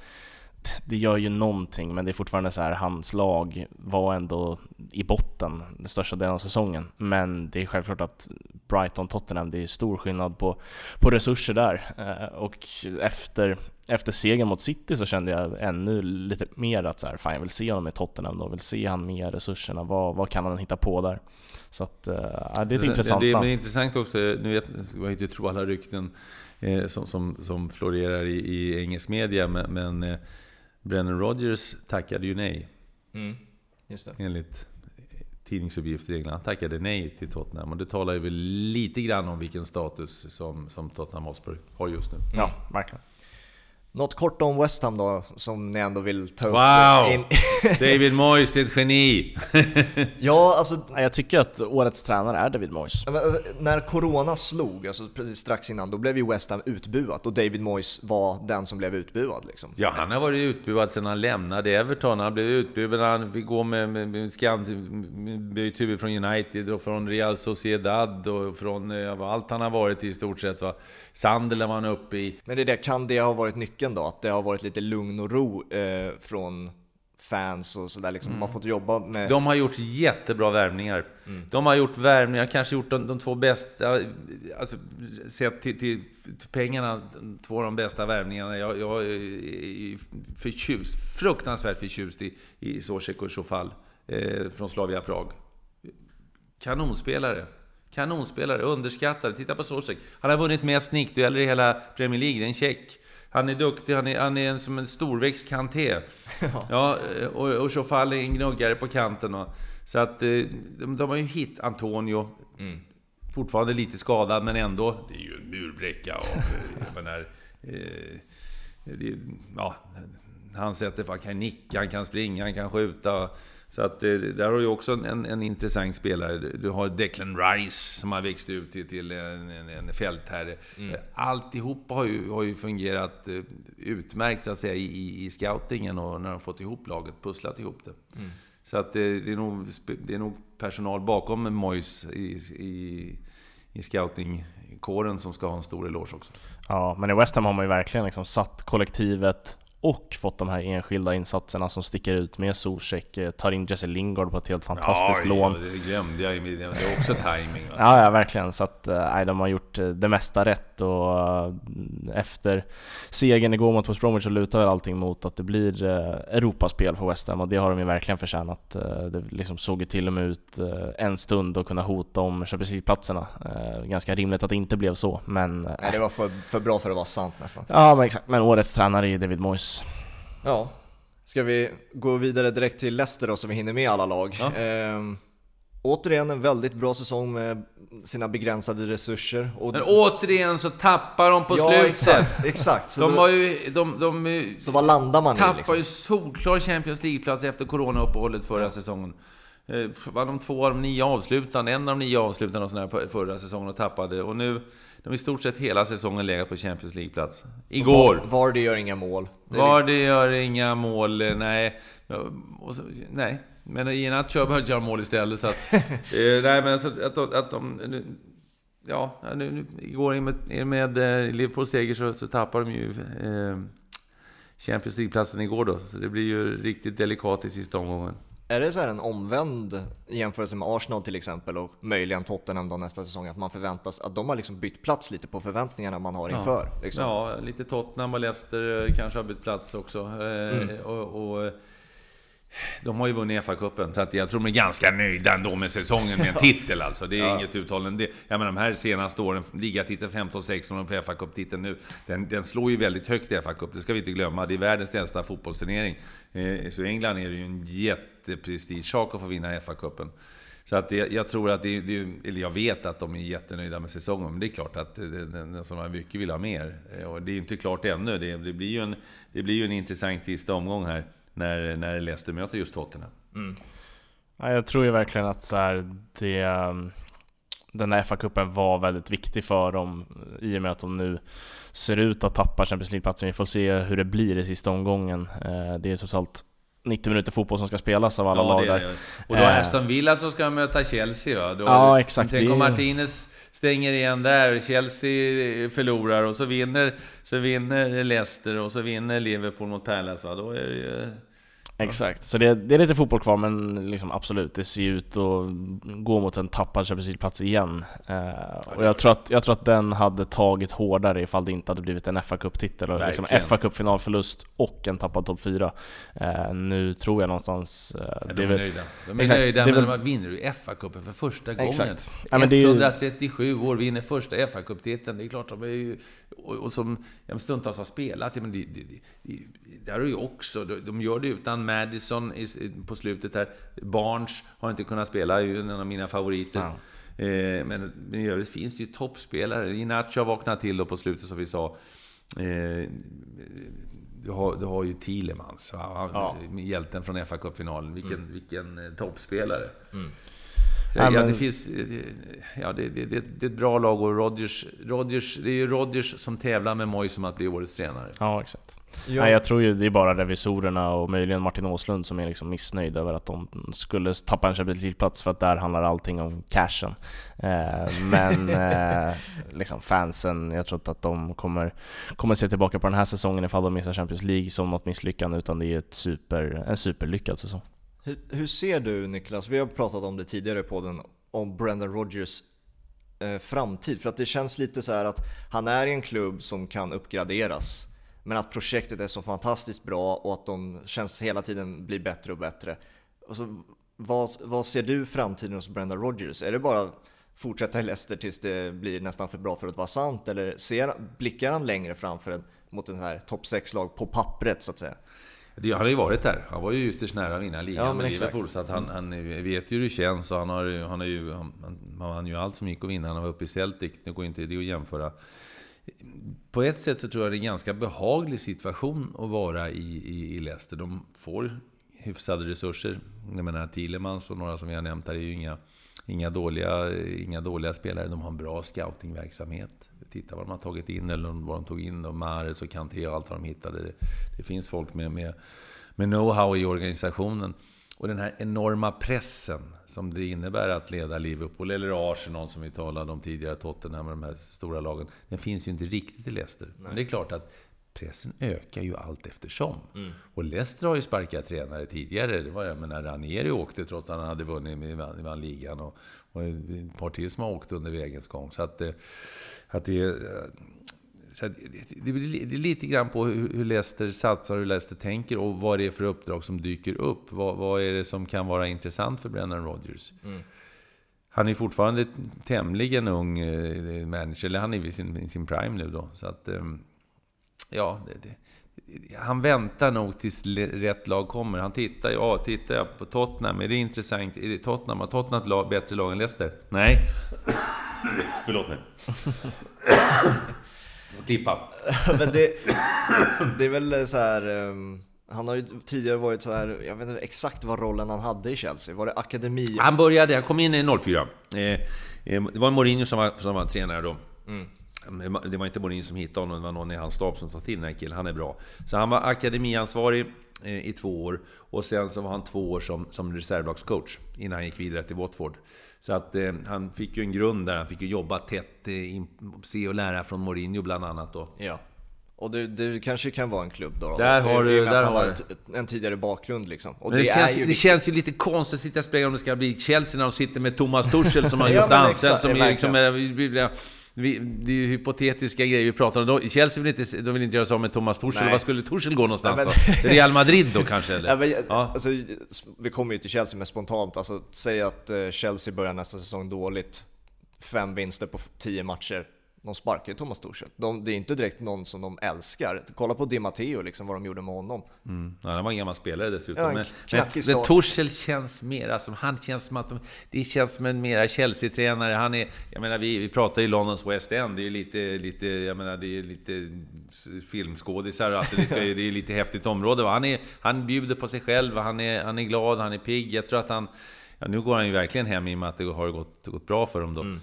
Speaker 2: det gör ju någonting, men det är fortfarande så här, hans lag var ändå i botten den största delen av säsongen. Men det är självklart att Brighton-Tottenham, det är stor skillnad på, på resurser där. Eh, och efter, efter segern mot City så kände jag ännu lite mer att så här, fan jag vill se honom i Tottenham då, vill se han med resurserna, vad, vad kan han hitta på där? Så att, uh, det är ett intressant
Speaker 3: Det, det är intressant också, nu vet jag inte tro alla rykten eh, som, som, som florerar i, i engelsk media, men, men eh, Brennan Rogers tackade ju nej. Mm, just det. Enligt tidningsuppgifter i England. Han tackade nej till Tottenham. Och det talar ju väl lite grann om vilken status som, som Tottenham Hotspur har just nu.
Speaker 2: Ja, verkligen.
Speaker 1: Något kort om West Ham då, som ni ändå vill ta upp?
Speaker 3: Wow! In... David Moyes är ett geni!
Speaker 1: ja, alltså...
Speaker 2: Jag tycker att årets tränare är David Moyes.
Speaker 1: Eh, när Corona slog, alltså precis strax innan, då blev ju West Ham utbuat och David Moyes var den som blev utbuad liksom.
Speaker 3: Ja, han har varit utbuad sedan han lämnade Everton. Han blev utbuad, han fick gå med, med, med skant, bytt huvud från United och från Real Sociedad och från ja, allt han har varit i, stort sett. Va? Sunderland var han uppe i.
Speaker 1: Men det där, kan det ha varit nyckeln då? Att det har varit lite lugn och ro eh, från fans och sådär liksom. Mm. Man har fått jobba med...
Speaker 3: De har gjort jättebra värvningar. Mm. De har gjort värvningar, kanske gjort de, de två bästa, alltså sett till, till, till, pengarna, två av de bästa värvningarna. Jag, jag är förtjust, fruktansvärt förtjust i, i Zozek och Chofal eh, från Slavia Prag. Kanonspelare. Kanonspelare, underskattad. Titta på Zozek. Han har vunnit mest snickdueller i hela Premier League, det är en check. Han är duktig, han är, han är en, som en storväxt Kanté. Ja. ja och, och Chofal är en gnuggare på kanten. Och, så att eh, de, de har ju hit Antonio. Mm. Fortfarande lite skadad, men ändå. Det är ju en murbräcka. Och, eh, jag menar, eh, det, ja, han sätter, han kan nicka, han kan springa, han kan skjuta. Så att eh, där har du också en, en, intressant spelare. Du har Declan Rice som har växt ut till, till en, en, en fältherre. Mm. Alltihop har ju, har ju fungerat eh, utmärkt så att säga i, i scoutingen och när de fått ihop laget, pusslat ihop det. Mm. Så att det, det, är nog, det är nog personal bakom Mois i, i, i scoutingkåren som ska ha en stor eloge också.
Speaker 2: Ja, men i West Ham har man ju verkligen liksom satt kollektivet och fått de här enskilda insatserna som sticker ut med Zuzek, eh, tar in Jesse Lingard på ett helt fantastiskt ja, lån.
Speaker 3: Ja, det glömde jag Det är också timing.
Speaker 2: ja, ja, verkligen. Så att, eh, nej, de har gjort eh, det mesta rätt och efter segern igår mot West Bromwich så lutar väl allting mot att det blir Europaspel för West Ham och det har de ju verkligen förtjänat. Det liksom såg ju till och med ut en stund att kunna hota om Champions League-platserna. Ganska rimligt att det inte blev så, men...
Speaker 1: Nej, det var för, för bra för att vara sant nästan.
Speaker 2: Ja, men exakt. Men årets tränare är David Moyes.
Speaker 1: Ja. Ska vi gå vidare direkt till Leicester då så vi hinner med alla lag?
Speaker 3: Ja.
Speaker 1: Ehm, återigen en väldigt bra säsong med sina begränsade resurser. Och,
Speaker 3: Men återigen så tappar de på
Speaker 1: ja,
Speaker 3: slutet.
Speaker 1: exakt, exakt. Så,
Speaker 3: De
Speaker 1: då,
Speaker 3: var ju... De, de,
Speaker 1: så vad landar man i
Speaker 3: tappade
Speaker 1: liksom?
Speaker 3: ju solklar Champions League-plats efter coronauppehållet förra säsongen. Eh, var de två av de nio avslutande, en av de nio avslutande och sån här förra säsongen och tappade. Och nu, de har i stort sett hela säsongen legat på Champions League-plats. Igår!
Speaker 1: Vardy gör inga mål. Det är
Speaker 3: Var det gör inga mål, eh, nej. Så, nej. Men Iheanacho började göra mål istället så att... eh, nej men alltså att, att, att de... Nu, ja, nu, nu, igår med, med Liverpools seger så, så tappar de ju eh, Champions League-platsen igår då. Så det blir ju riktigt delikat i sista omgången.
Speaker 1: Är det så här en omvänd jämförelse med Arsenal till exempel och möjligen Tottenham då nästa säsong? Att man förväntas, att de har liksom bytt plats lite på förväntningarna man har inför? Liksom.
Speaker 3: Ja, lite Tottenham och Leicester eh, kanske har bytt plats också. Eh, och, och, eh, de har ju vunnit FA-cupen, så att jag tror de är ganska nöjda ändå med säsongen med en titel alltså. Det är
Speaker 1: Ja.
Speaker 3: inget uttal om det. Jag menar de här senaste åren, ligatiteln 15-16 och FA-cuptiteln nu, den, den slår ju väldigt högt i FA-cup, det ska vi inte glömma. Det är världens äldsta fotbollsturnering. Eh, så i England är det ju en jätteprestigesak att få vinna FA-cupen. Så att det, jag tror att det, det, eller jag vet att de är jättenöjda med säsongen, men det är klart att den, som har mycket vill ha mer. Eh, Och det är ju inte klart ännu. Det, det, blir ju en, det blir ju en intressant sista omgång här, när, när Leicester möter just Tottenham.
Speaker 2: Ja, jag tror ju verkligen att så här, det, den här FA-cupen var väldigt viktig för dem i och med att de nu ser ut att tappa Champions League-platsen. Vi får se hur det blir i sista omgången. Eh, Det är trots allt 90 minuter fotboll som ska spelas av alla lag
Speaker 3: det är
Speaker 2: där.
Speaker 3: Och då
Speaker 2: Eh.
Speaker 3: Aston Villa som ska möta Chelsea va? Då,
Speaker 2: Ja, exakt.
Speaker 3: Tänk om
Speaker 2: är-
Speaker 3: Martinez stänger igen där, Chelsea förlorar och så vinner, så vinner Leicester och så vinner Liverpool mot Palace va? Då är det ju...
Speaker 2: Exakt, så det, det är lite fotboll kvar men liksom absolut, det ser ut att gå mot en tappad Champions League-plats igen. Eh, och jag tror, att, jag tror att den hade tagit hårdare ifall det inte hade blivit en fa Cup-titel och liksom fa Cup-finalförlust och en tappad topp 4. Eh, nu tror jag någonstans... Eh,
Speaker 3: Ja, de
Speaker 2: är väl-
Speaker 3: nöjda. De är
Speaker 2: Exakt,
Speaker 3: nöjda, men
Speaker 2: väl-
Speaker 3: de vinner ju FA-cupen för första gången.
Speaker 2: Exakt. Ja, men det är ju-
Speaker 3: 137 år, vinner första FA-cuptiteln. Det är klart, de är ju... Och, och som ja, men stundtals har spelat, men det, det, det, där är ju också... De, gör det utan Madison på slutet här. Barnes har inte kunnat spela, är ju en av mina favoriter.
Speaker 2: Ja.
Speaker 3: Eh, men, men i övrigt finns det ju toppspelare. Inacho har vaknat till då på slutet, som vi sa. Eh, du har, du har ju Thielemans,
Speaker 1: Ja.
Speaker 3: hjälten från fa Cup-finalen. Vilken, vilken eh, toppspelare.
Speaker 1: Mm.
Speaker 2: Ja,
Speaker 3: ja,
Speaker 2: men-
Speaker 3: det finns... Ja, det, det, det, det är ett bra lag och Rodgers, Rodgers... Det är ju Rodgers som tävlar med Moyes om att bli årets tränare.
Speaker 2: Ja, exakt.
Speaker 1: Ja.
Speaker 2: Nej, jag tror ju det är bara revisorerna och möjligen Martin Åslund som är liksom missnöjda över att de skulle tappa en Champions League-plats för att där handlar allting om cashen. Eh, men eh, liksom fansen, jag tror inte att de kommer, kommer se tillbaka på den här säsongen ifall de missar Champions League som något misslyckande utan det är ett super, en superlyckad säsong.
Speaker 1: Hur, hur ser du Niklas, vi har pratat om det tidigare i podden, om Brendan Rodgers eh, framtid? För att det känns lite så här att han är i en klubb som kan uppgraderas. Men att projektet är så fantastiskt bra och att de känns hela tiden blir bättre och bättre. Alltså, vad, vad ser du framtiden hos Brendan Rodgers? Är det bara fortsätta i Leicester tills det blir nästan för bra för att vara sant? Eller ser, blickar han längre framför en, mot en här topp 6-lag på pappret så att säga?
Speaker 3: Det, han har ju varit där. Han var ju ytterst nära att vinna ligan
Speaker 1: Ja,
Speaker 3: med. Liverpool. Så att han, han vet ju hur det känns och han har, han har ju... Han, han, vann ju allt som gick att vinna. Han var uppe i Celtic. Det går inte det att jämföra. På ett sätt så tror jag det är en ganska behaglig situation att vara i, i, i Leicester. De får hyfsade resurser. Jag menar Thielemans och några som vi har nämnt här är ju inga, inga, dåliga, inga dåliga spelare. De har en bra scoutingverksamhet. Titta vad de har tagit in, eller vad de tog in. då. Mahrez och Kanté och allt vad de hittade. Det, det finns folk med, med, med know-how i organisationen. Och den här enorma pressen som det innebär att leda Liverpool, eller Arsenal som vi talade om tidigare, Tottenham och de här stora lagen. Den finns ju inte riktigt i Leicester. Men det är klart att pressen ökar ju allt eftersom. Och Leicester har ju sparkat tränare tidigare. Det var, jag menar, Ranieri åkte trots att han hade vunnit med vann, vann ligan. Och, och ett par till som har åkt under vägens gång. Så att, eh, att det, eh, så att det, det, är lite grann på hur, hur Leicester satsar, hur Leicester tänker och vad det är för uppdrag som dyker upp. Vad, vad är det som kan vara intressant för Brennan Rodgers? Han är fortfarande tämligen ung eh, manager, eller han är i sin, sin prime nu då. Så att, ehm, ja, det, det, han väntar nog tills rätt lag kommer. Han tittar ju, ja, tittar jag på Tottenham, är det intressant? Är det Tottenham? Har Tottenham ett lag, bättre lag än Leicester? Nej. Förlåt mig. Klippa.
Speaker 1: Men det, det är väl så här. Um, han har ju tidigare varit så här, jag vet inte exakt vad rollen han hade i Chelsea. Var det akademi?
Speaker 3: Han började, han kom in i 04. Eh, eh, det var Mourinho som var, som var tränare då. Mm. Det var inte Mourinho som hittade honom, det var någon i hans stab som tog till den här killen. Han är bra. Så han var akademiansvarig eh, i två år. Och sen så var han två år som, som reservlagscoach innan han gick vidare till Watford. Så att eh, han fick ju en grund där. Han fick ju jobba tätt, eh, in, se och lära från Mourinho bland annat då.
Speaker 1: Ja. Och det, det kanske kan vara en klubb då?
Speaker 3: Där har du... Där har
Speaker 1: ett, en tidigare bakgrund liksom.
Speaker 3: Och det, det, känns, ju det känns ju lite konstigt att sitta och spela om det ska bli Chelsea när de sitter med Thomas Tuchel som har just ja, anställt. Som är liksom... Vi, det är ju hypotetiska grejer vi pratar om. Chelsea vill inte, de vill inte göra sig av med Thomas Tuchel. Var skulle Tuchel gå någonstans ja, men... då? Real Madrid då kanske? Eller?
Speaker 1: Ja, men, ja. Alltså, vi kommer ju till Chelsea med spontant. Alltså, säg att eh, Chelsea börjar nästa säsong dåligt. Fem vinster på tio matcher de sparkar ju Thomas Tuchel. De, det är inte direkt någon som de älskar. Kolla på Di Matteo, liksom, vad de gjorde med honom.
Speaker 3: Mm. Ja, han var en gammal spelare dessutom. Ja, men, men, men Tuchel känns mera som, han känns som att de, det känns som en mera Chelsea-tränare. Han är, jag menar, vi, vi pratar ju Londons West End, det är ju lite, lite, jag menar, det är lite filmskådisar, alltså det, ska, det är lite häftigt område. Han, är, han bjuder på sig själv, han är, han är glad, han är pigg. Jag tror att han, ja, nu går han ju verkligen hem i och med att det har gått, gått bra för dem då. Mm.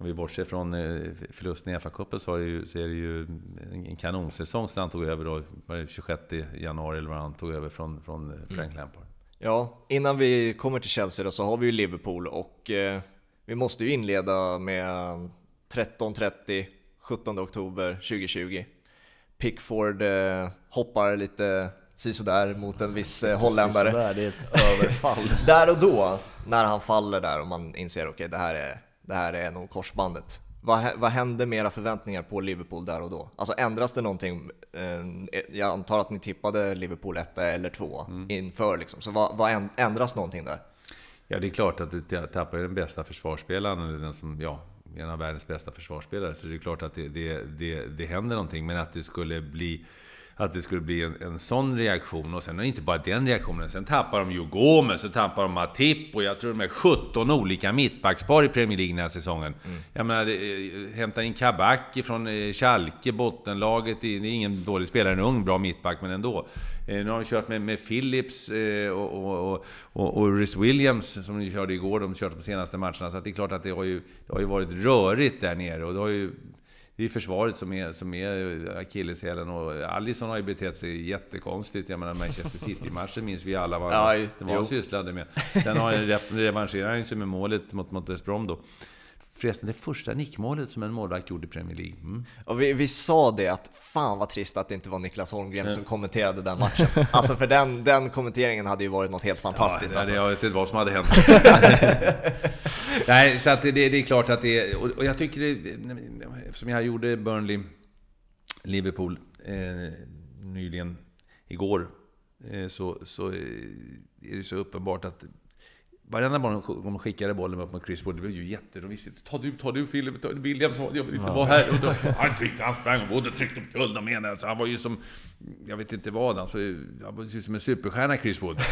Speaker 3: Om vi bortser från eh, förlusten i FA-cupen så, så, är det ju en kanonsäsong sen han tog över då, var det 26 januari eller vad han tog över från, från eh, Frank mm. Lampard.
Speaker 1: Ja, innan vi kommer till Chelsea då så har vi ju Liverpool och eh, vi måste ju inleda med 13.30 17 oktober 2020. Pickford eh, hoppar lite sisådär mot en viss eh, holländare.
Speaker 2: Sådär, det är ett överfall.
Speaker 1: där och då, när han faller där och man inser okej okay, det här är det här är nog korsbandet. Vad, vad hände med era förväntningar på Liverpool där och då? Alltså ändras det någonting? Eh, jag antar att ni tippade Liverpool 1 eller 2 mm. inför liksom, så vad, vad ändras någonting där?
Speaker 3: Ja, det är klart att du tappar den bästa försvarsspelaren, eller den som, ja, en av världens bästa försvarsspelare. Så det är klart att det, det, det, det händer någonting, men att det skulle bli att det skulle bli en, en sån reaktion. Och sen inte bara den reaktionen. Sen tappar de ju Gomes, så tappar de Matip och jag tror de är 17 olika mittbackspar i Premier League den här säsongen. Mm. Jag menar, eh, hämtar in Kabak från eh, Schalke, bottenlaget. Det är ingen dålig spelare, en ung bra mittback, men ändå. Eh, nu har de kört med, med Phillips och, och, och, och Rhys Williams, som de körde igår. De kört de senaste matcherna. Så det är klart att det har ju, det har ju varit rörigt där nere. Och det har ju det är försvaret som är, som är akilleshälen och Alisson har ju betett sig jättekonstigt. Jag menar Manchester City-matchen minns vi alla vad ja, det var han sysslade med. Sen har han revanscherat sig med målet mot, mot West Brom då. Förresten, det första nickmålet som en målvakt gjorde i Premier League. Mm.
Speaker 1: Och vi, vi sa det att fan vad trist att det inte var Niklas Holmgren mm. som kommenterade den matchen. Alltså för den, den kommenteringen hade ju varit något helt fantastiskt.
Speaker 3: Ja,
Speaker 1: alltså.
Speaker 3: Jag vet inte vad som hade hänt. Nej, så att det, det, är klart att det är... Och jag tycker det... Eftersom jag gjorde Burnley, Liverpool eh, nyligen, igår, eh, så, så är det så uppenbart att Varenda gång de skickade bollen upp mot Chris Wood, det blev ju jätteroligt. Ta du, ta du Philip, ta William sa jag vill inte ja. vara här. Och då, han tyckte han sprang och både tryckte på guld och menade. Alltså, han var ju som, jag vet inte vad, alltså, han var ju som en superstjärna Chris Wood.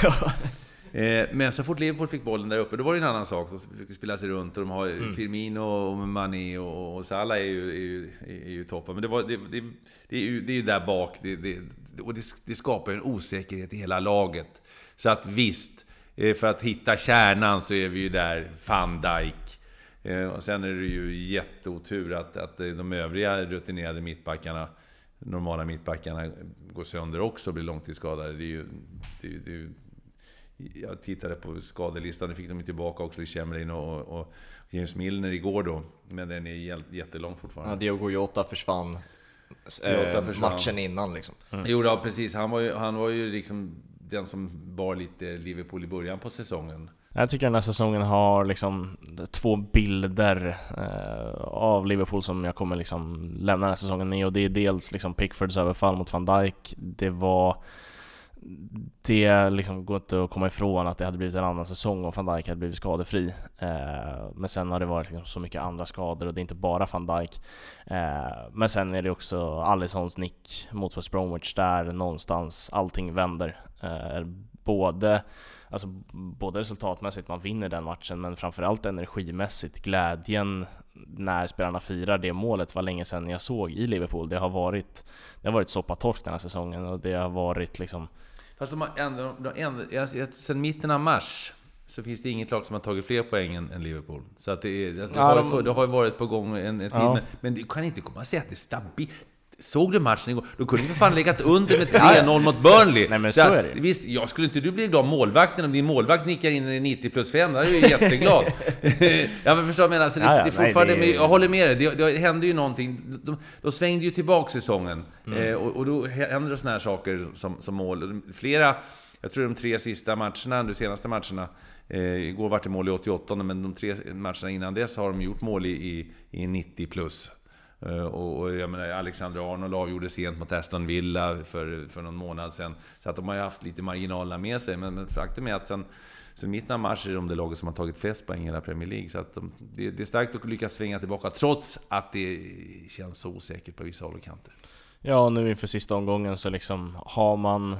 Speaker 3: Eh, men så fort Liverpool fick bollen där uppe, då var det en annan sak. De försökte spela sig runt och de har mm. Firmino och Mané och, och Salah är ju, är ju, är ju toppen. Men det, var, det, det, det, är ju, det är ju där bak, det, det, och det, det skapar en osäkerhet i hela laget. Så att visst, Eh, för att hitta kärnan så är vi ju där, van Dijk. Eh, och sen är det ju jätteotur att, att de övriga rutinerade mittbackarna, normala mittbackarna, går sönder också och blir långtidsskadade. Det är ju, det är, är, jag tittade på skadelistan, nu fick de tillbaka också i Chamberlain och, och, James Milner igår då. Men den är jättelång fortfarande.
Speaker 1: Ja, Diogo Jota försvann, Jota försvann. matchen innan liksom.
Speaker 3: Mm. Jo, ja, precis. Han var ju, han var ju liksom den som bar lite Liverpool i början på säsongen.
Speaker 2: Jag tycker den här säsongen har liksom två bilder eh, av Liverpool som jag kommer liksom lämna den här säsongen med och det är dels liksom Pickfords överfall mot van Dijk. Det var det liksom går inte att komma ifrån att det hade blivit en annan säsong om van Dijk hade blivit skadefri. Eh, men sen har det varit liksom så mycket andra skador och det är inte bara van Dijk. Eh, men sen är det också Alissons nick mot West Bromwich där någonstans allting vänder. Eh, både, alltså, både resultatmässigt, man vinner den matchen, men framförallt energimässigt, glädjen när spelarna firar det målet var länge sedan jag såg i Liverpool. Det har varit, det har varit soppatorsk den här säsongen och det har varit liksom...
Speaker 3: Fast de har ändå, de ändå, sen mitten av mars så finns det inget lag som har tagit fler poäng än, Liverpool. Så att det, är, det, ja, har, de... det har varit på gång en, en tid, ja. men, men du kan inte komma och säga att det är stabilt. Såg du matchen igår? Då kunde du för fan legat under med 3-0 mot Burnley.
Speaker 2: Nej men så, så är det
Speaker 3: Visst, jag skulle inte du bli glad målvakten om din målvakt nickar in i 90 plus 5, då är jag ju jätteglad. ja men förstår du vad jag menar? det, ja, ja, det är fortfarande, nej, det... jag håller med dig, det, det hände ju någonting. De, de svängde ju tillbaka säsongen. Mm. Eh, och, och, då händer det såna här saker som, som mål. Flera, jag tror de tre sista matcherna, de senaste matcherna, eh, igår var det mål i 88 men de tre matcherna innan dess har de gjort mål i, i, i 90 plus. Eh, och, och, jag menar, Alexander Arnold avgjorde sent mot Aston Villa för, för någon månad sedan. Så att de har ju haft lite marginalerna med sig. Men, men faktum är att sen, sen mitten av mars är de det laget som har tagit flest poäng i hela Premier League. Så att de, det, det, är starkt att lyckas svänga tillbaka, trots att det känns så osäkert på vissa håll och kanter.
Speaker 2: Ja, nu inför sista omgången så liksom har man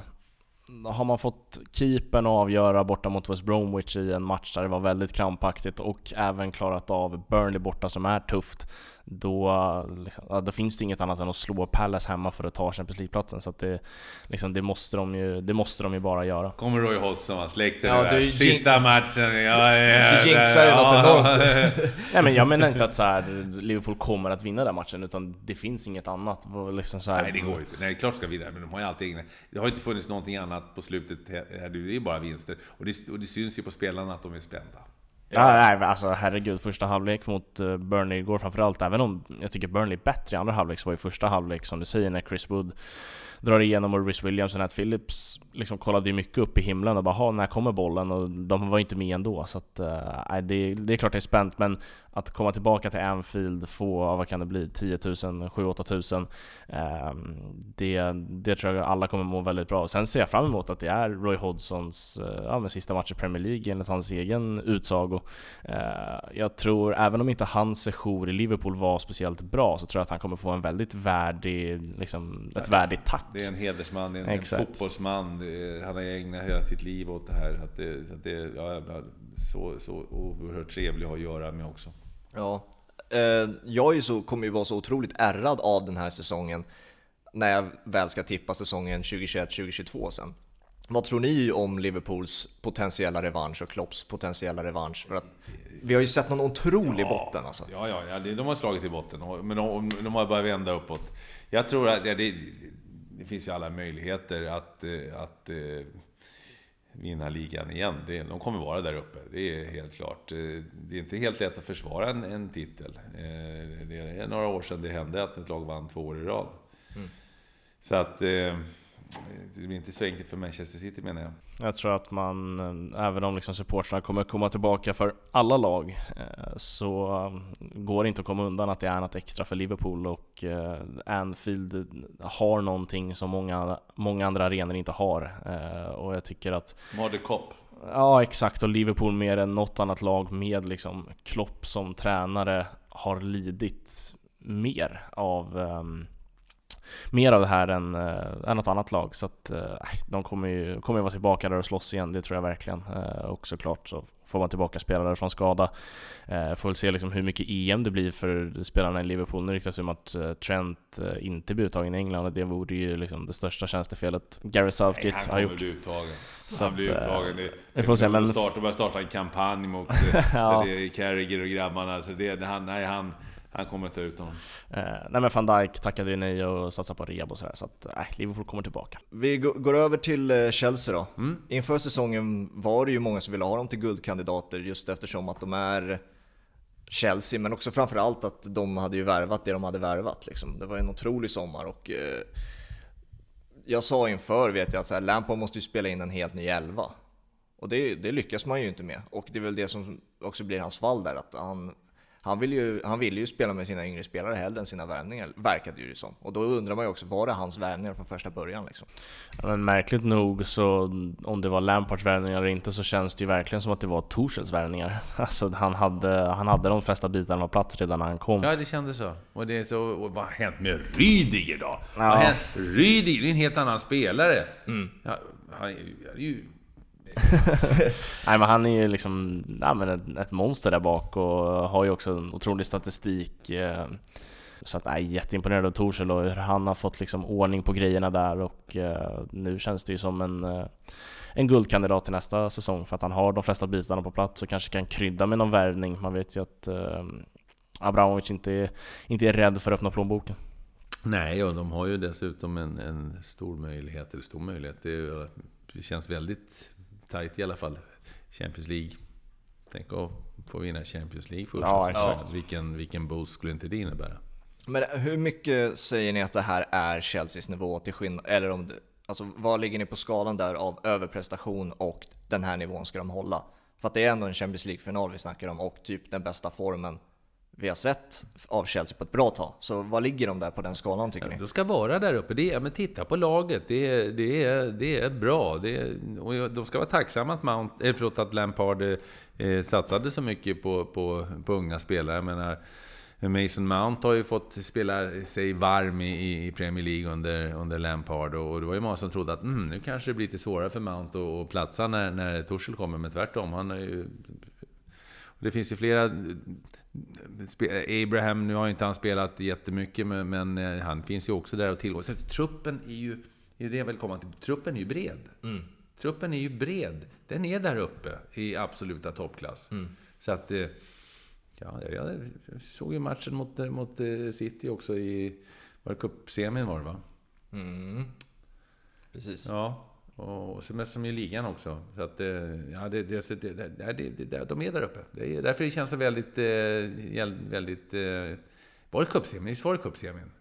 Speaker 2: har man fått keepern att avgöra borta mot West Bromwich i en match där det var väldigt krampaktigt och även klarat av Burnley borta som är tufft då, liksom, då finns det inget annat än att slå Palace hemma för att ta Champions League-platsen. Så att det, liksom, det, måste de ju, det måste de ju bara göra.
Speaker 3: Kommer Roy Hodgson va? Släkten ja, du Sista matchen. Ja,
Speaker 1: ja, du jinxar ju något
Speaker 2: enormt. Nej men jag menar inte att så här, Liverpool kommer att vinna den matchen, utan det finns inget annat. Liksom så här.
Speaker 3: Nej det går ju inte. Nej klart ska vinna, men de har ju alltid egna. Det har inte funnits någonting annat på slutet. Det är ju bara vinster. Och det, och det syns ju på spelarna att de är spända.
Speaker 2: Ja, nej, alltså herregud, första halvlek mot eh, Burnley igår framförallt, även om jag tycker Burnley är bättre i andra halvlek, så var ju första halvlek som du säger när Chris Wood drar igenom och Rhys Williams och Nat Phillips liksom kollade ju mycket upp i himlen och bara när kommer bollen? Och de var ju inte med ändå så att, äh, det, det är klart det är spänt men att komma tillbaka till Anfield, få, vad kan det bli, 10 000, 7 8 000 det, det tror jag alla kommer må väldigt bra. Sen ser jag fram emot att det är Roy Hodgsons eh, ja, ja, sista match i Premier League enligt hans egen utsago. Eh, jag tror, även om inte hans session i Liverpool var speciellt bra, så tror jag att han kommer få en väldigt värdig, liksom, ett värdigt tack.
Speaker 3: Det är en hedersman, det är en, en fotbollsman, han har ägnat hela sitt liv åt det här. Att det, att det, ja, så, så oerhört trevlig att ha att göra med också.
Speaker 1: Ja, eh, jag är så, kommer ju vara så otroligt ärrad av den här säsongen när jag väl ska tippa säsongen 2021-2022 sen. Vad tror ni om Liverpools potentiella revansch och Klopps potentiella revansch? För att vi har ju sett någon otrolig ja, botten alltså.
Speaker 3: Ja, ja, ja, de har slagit i botten, men de, de har börjat vända uppåt. Jag tror att ja, det, det finns ju alla möjligheter att, eh, att eh, vinna ligan igen. De kommer vara där uppe, det är helt klart. Eh, det är inte helt lätt att försvara en, en titel. Det är några år sedan det hände att ett lag vann två år i rad. Mm. Så att det blir inte så enkelt för Manchester City menar jag.
Speaker 2: Jag tror att man, eh, även om liksom supportrarna kommer komma tillbaka för alla lag, eh, så går det inte att komma undan att det är något extra för Liverpool och eh, Anfield har någonting som många, många andra arenor inte har. Och jag tycker att...
Speaker 3: Mother Cop.
Speaker 2: Ja exakt, och Liverpool mer än något annat lag med liksom Klopp som tränare har lidit mer av um, mer av det här än, äh, än något annat lag. Så att äh, de kommer ju, kommer ju vara tillbaka där och slåss igen, det tror jag verkligen. Äh, och såklart så får man tillbaka spelare från skada. Äh, får väl se liksom hur mycket EM det blir för spelarna i Liverpool. Nu ryktas det om att Trent inte blir uttagen i England och det vore ju liksom det största tjänstefelet Gary Southgate Nej,
Speaker 3: har
Speaker 2: gjort.
Speaker 3: Bli uttagen. Så han blir uttagen. Det, vi får se, men... Starta, börja starta en kampanj mot ja. Carragher och grabbarna. Så det, han, nej, han, han kommer ta ut honom.
Speaker 2: Eh, nej men van Dijk tackade ju nej och satsade på rehab och sådär, så att eh, Liverpool kommer tillbaka.
Speaker 1: Vi går över till eh, Chelsea då. Mm. Inför säsongen var det ju många som ville ha dem till guldkandidater just eftersom att de är Chelsea, men också framförallt att de hade ju värvat det de hade värvat. Liksom. Det var en otrolig sommar och eh, jag sa inför vet jag att så här, Lampard måste ju spela in en helt ny elva. Och det, det lyckas man ju inte med. Och det är väl det som också blir hans fall där, att han han vill, ju, han vill ju spela med sina yngre spelare hellre än sina värvningar, verkade ju det som. Och då undrar man ju också, var det hans värvningar från första början liksom?
Speaker 2: Ja, men märkligt nog så, om det var Lampards värvningar eller inte, så känns det ju verkligen som att det var Torshälls värvningar. Alltså han hade, han hade de flesta bitarna på plats redan när han kom.
Speaker 3: Ja, det kändes så. Och, det är så, och vad har hänt med Rydiger då?
Speaker 2: Ja.
Speaker 3: Vad har hänt? Rydiger, det är en helt annan spelare. Ja, han är ju- han är ju
Speaker 2: Nej men han är ju liksom ja, men ett, ett monster där bak och har ju också en otrolig statistik. eh, Så att jag är jätteimponerad av Torshäll och hur han har fått liksom ordning på grejerna där och eh, nu känns det ju som en, eh, en guldkandidat till nästa säsong för att han har de flesta bitarna på plats och kanske kan krydda med någon värvning. Man vet ju att eh, Abramovic inte är, inte är rädd för att öppna plånboken.
Speaker 3: Nej, och de har ju dessutom en, en stor möjlighet, eller stor möjlighet, det, är, det känns väldigt tajt i alla fall. Champions League. Tänk att få vinna Champions League första
Speaker 2: Ja,
Speaker 3: säsongen.
Speaker 1: exakt.
Speaker 3: Vilken, vilken boost skulle inte det innebära?
Speaker 1: Men hur mycket säger ni att det här är Chelseas nivå till skillnad, eller om alltså vad ligger ni på skalan där av överprestation och den här nivån ska de hålla? För att det är ändå en Champions League-final vi snackar om och typ den bästa formen vi har sett av Chelsea på ett bra tag. Så vad ligger de där på den skalan tycker ni?
Speaker 3: De ska vara där uppe. Det är, men titta på laget. Det är, det är, det är bra. Det är, och de ska vara tacksamma att, Mount, eh, förlåt, att Lampard eh, satsade så mycket på, på, på unga spelare. Jag menar, Mason Mount har ju fått spela sig varm i, i Premier League under, under Lampard och det var ju många som trodde att mm, nu kanske det blir lite svårare för Mount att, platsa när, när Torshäll kommer, men tvärtom. Han är ju det finns ju flera... Abraham, nu har ju inte han spelat jättemycket, men, men eh, han finns ju också där att tillgå. Så truppen är ju... Det är det jag vill komma till. Truppen är ju bred. Truppen är ju bred. Den är där uppe i absoluta toppklass. Så att... eh, Ja, jag såg ju matchen mot, eh, mot City också i... Var det cupsemin var det va?
Speaker 1: Mm. Precis.
Speaker 3: Ja, och sen de i ligan också. Så att, eh, ja, det, det, det, det, det, det, de är där uppe. Det är därför det känns så väldigt... eh, väldigt eh, var det cupsemin? Visst var det cupsemin?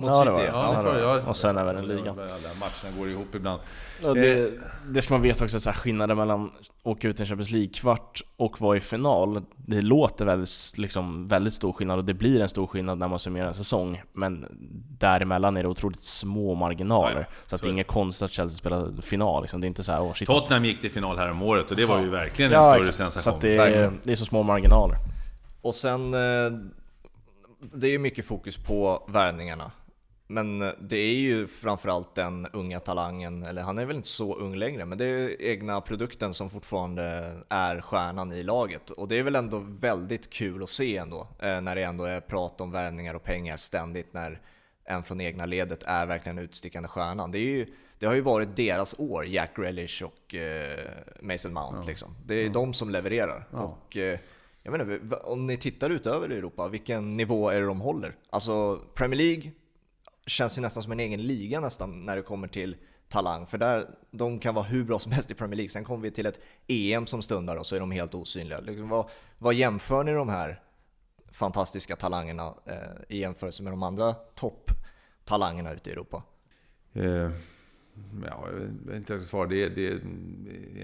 Speaker 1: Mot
Speaker 2: Ja, det
Speaker 1: City,
Speaker 2: var det.
Speaker 1: ja.
Speaker 3: Ja, visst var det. Ja,
Speaker 2: Och sen även en liga.
Speaker 3: Matcherna går ihop ibland.
Speaker 2: Och det, det ska man veta också, så här, skillnaden mellan att åka ut i en Champions League-kvart och vara i final, det låter väldigt, liksom, väldigt stor skillnad och det blir en stor skillnad när man summerar en säsong. Men däremellan är det otroligt små marginaler.
Speaker 3: Ja, ja.
Speaker 2: Så, att
Speaker 3: Så
Speaker 2: det är inget konstigt att Chelsea spelar final. Liksom. Det är inte så här, shit.
Speaker 3: Tottenham gick till final här om året och det var ju verkligen en
Speaker 2: Ja,
Speaker 3: större
Speaker 2: exakt. Så
Speaker 3: sensation.
Speaker 2: att det, är, det är så små marginaler.
Speaker 1: Och sen, eh, det är ju mycket fokus på värvningarna. Men eh, det är ju framförallt den unga talangen, eller han är väl inte så ung längre, men det är egna produkten som fortfarande är stjärnan i laget. Och det är väl ändå väldigt kul att se ändå, eh, när det ändå är prat om värvningar och pengar ständigt, när en från egna ledet är verkligen utstickande stjärnan. Det, är ju, det har ju varit deras år, Jack Grealish och eh, Mason Mount. Liksom. Det är de som levererar. Och, eh, jag menar, om ni tittar ut över Europa, vilken nivå är det de håller? Alltså Premier League känns ju nästan som en egen liga nästan när det kommer till talang. För där, de kan vara hur bra som helst i Premier League. Sen kommer vi till ett EM som stundar och så är de helt osynliga. Liksom, vad, vad jämför ni de här fantastiska talangerna eh, i jämförelse med de andra topptalangerna ute i Europa?
Speaker 3: Eh, ja, jag vet inte vad jag ska svara. Det, det,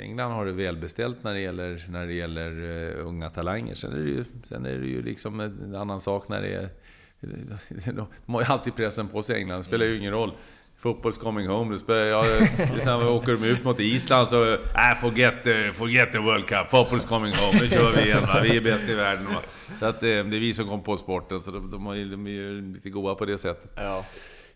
Speaker 3: England har det välbeställt när det gäller, när det gäller uh, unga talanger. Sen är, det ju, sen är det ju liksom en annan sak när det är... De har ju alltid pressen på sig England. Det spelar ju ingen roll. Football's coming home. Det spelar, ja, sen åker de ut mot Island så... Äh, forget, the, forget the World Cup. Football's coming home. Nu kör vi igen. Va? Vi är bäst i världen. Va? Så att, eh, det är vi som kom på sporten. Så de, de, ju- de är ju lite goa på det sättet.
Speaker 1: Ja.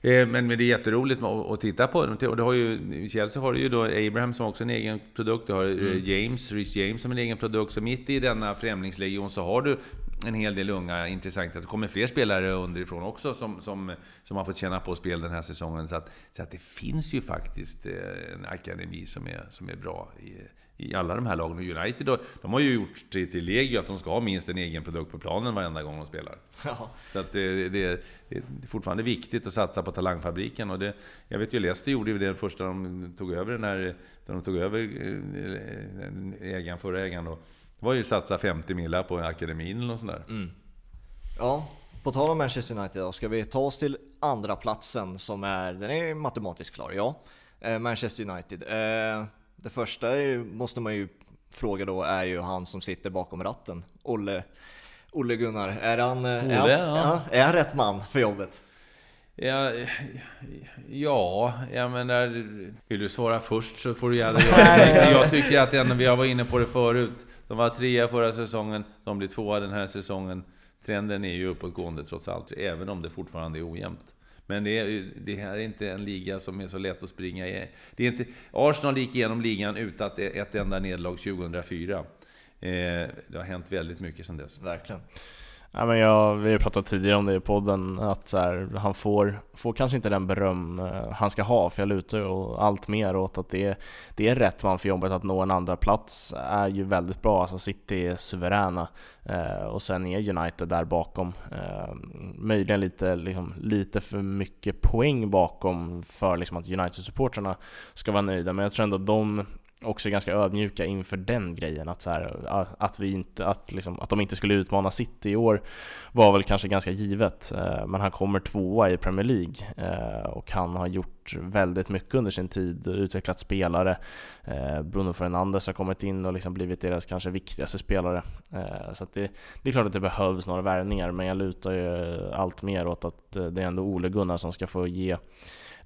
Speaker 3: Eh, Men, men det är jätteroligt att, titta på dem. Och det har ju, I Chelsea har du ju då Abraham som också är en egen produkt. Du har eh, James, Reece James som en egen produkt. Så mitt i denna främlingslegion så har du en hel del unga intressanta. Det kommer fler spelare underifrån också som, som, som har fått känna på spel den här säsongen. Så att, så att det finns ju faktiskt eh, en akademi som är, som är bra i, i alla de här lagen. Och United de har ju gjort det till legio att de ska ha minst en egen produkt på planen varenda gång de spelar.
Speaker 1: Ja.
Speaker 3: Så att det, det, det är fortfarande viktigt att satsa på talangfabriken. Och det, jag vet ju Leicester gjorde ju det första de tog över den här, när de tog över eh, ägaren, förra ägaren då. Det var ju att satsa 50 millar på akademin eller sånt där.
Speaker 1: Ja, på tal om Manchester United då, ska vi ta oss till andra platsen som är, den är matematiskt klar, ja. Eh, Manchester United. Eh, det första är, måste man ju fråga då är ju han som sitter bakom ratten, Olle, Olle Gunnar, är han, är,
Speaker 3: Ole,
Speaker 1: han,
Speaker 3: ja.
Speaker 1: är han rätt man för jobbet?
Speaker 3: Ja, ja, jag menar, vill du svara först så får du gärna göra det. Jag tycker att ändå, vi har varit inne på det förut, de var trea förra säsongen, de blir tvåa den här säsongen. Trenden är ju uppåtgående trots allt, även om det fortfarande är ojämnt. Men det, är, det här är inte en liga som är så lätt att springa i. Det är inte, Arsenal gick igenom ligan utan ett, ett enda nederlag 2004. Eh, det har hänt väldigt mycket sedan dess.
Speaker 1: Verkligen.
Speaker 2: Ja, men jag, vi har pratat tidigare om det i podden, att så här, han får, får kanske inte den beröm eh, han ska ha, för jag lutar ju allt mer åt att det är, det är rätt man för jobbet att nå en andra plats är ju väldigt bra. Alltså City är suveräna eh, och sen är United där bakom. Eh, möjligen lite, liksom, lite för mycket poäng bakom för liksom, att United-supportrarna ska vara nöjda, men jag tror ändå de också ganska ödmjuka inför den grejen att, så här, att, vi inte, att, liksom, att de inte skulle utmana City i år var väl kanske ganska givet. Eh, men han kommer tvåa i Premier League eh, och han har gjort väldigt mycket under sin tid, utvecklat spelare. Eh, Bruno Fernandes har kommit in och liksom blivit deras kanske viktigaste spelare. Så det, det är klart att det behövs några värvningar men jag lutar ju allt mer åt att det är ändå Ole Gunnar som ska få ge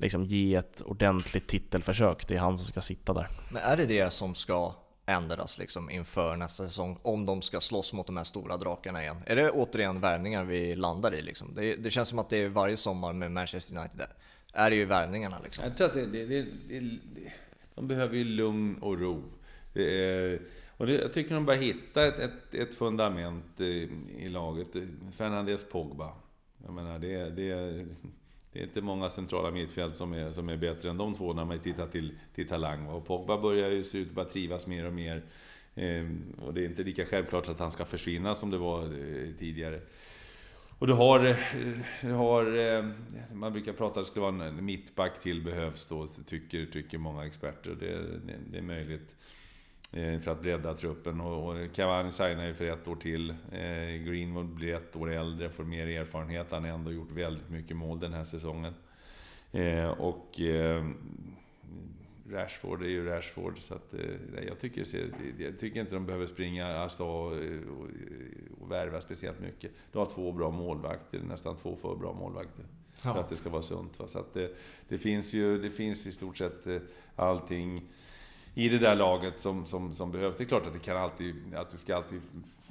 Speaker 2: liksom ge ett ordentligt titelförsök. Det är han som ska sitta där.
Speaker 1: Men är det det som ska ändras liksom inför nästa säsong om de ska slåss mot de här stora drakarna igen? Är det återigen värvningar vi landar i liksom? Det, det känns som att det är varje sommar med Manchester United är det ju värvningarna liksom.
Speaker 3: Jag tror att det, det, det, det de behöver ju lugn och ro. Är, och det, jag tycker de börjar hitta ett, ett, ett fundament i, i laget. Fernandes Pogba. Jag menar, det, det, det är inte många centrala mittfält som är, som är bättre än de två när man tittar till, till talang. Och Pogba börjar ju se ut att trivas mer och mer. Ehm, och det är inte lika självklart att han ska försvinna som det var eh, tidigare. Och du har, eh, du har eh, man brukar prata att det skulle vara en mittback till behövs då, tycker, tycker många experter. Det, det, det är möjligt. Eh, för att bredda truppen. Och, Cavani signar ju för ett år till. Eh, Greenwood blir ett år äldre, får mer erfarenhet. Han har ändå gjort väldigt mycket mål den här säsongen. Eh, och Rashford är ju Rashford, så att, jag, tycker, jag tycker inte de behöver springa alltså, och, och, och värva speciellt mycket. Du har två bra målvakter, nästan två för bra målvakter. Ja. För att det ska vara sunt. Va? Så att det, det, finns ju, det finns i stort sett allting i det där laget som, som, som behövs. Det är klart att det kan alltid, att du ska alltid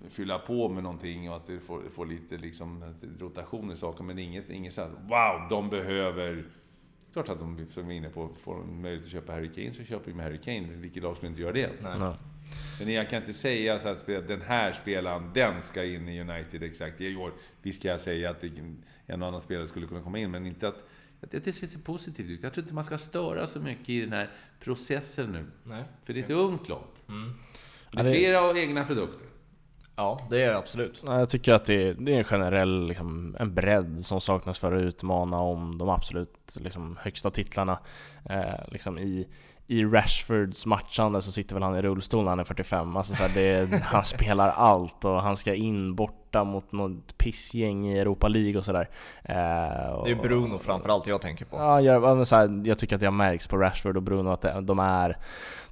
Speaker 3: fylla på med någonting och att du får, får lite liksom, rotation i saker. Men inget, inget så här, wow, de behöver... Klart att de, som vi är inne på, får möjlighet att köpa Harry Kane så köper de med Harry Kane. Vilket lag skulle inte göra det? Nej. Men jag kan inte säga så att den här spelaren, den ska in i United exakt i år. Visst ska jag säga att en och annan spelare skulle kunna komma in, men inte att det, det ser positivt ut. Jag tror inte man ska störa så mycket i den här processen nu. Nej. För det är ett ungt lag. Mm. Det är flera egna produkter.
Speaker 1: Ja, det är det absolut.
Speaker 2: Jag tycker att det är, det är en generell liksom, en bredd som saknas för att utmana om de absolut liksom, högsta titlarna. Eh, liksom i, I Rashfords matchande så sitter väl han i rullstol när han är 45. Alltså, så här, det, han spelar allt och han ska in borta mot något pissgäng i Europa League och sådär. Eh,
Speaker 1: det är Bruno framförallt jag tänker på.
Speaker 2: Ja, jag, så här, jag tycker att det märks på Rashford och Bruno att de är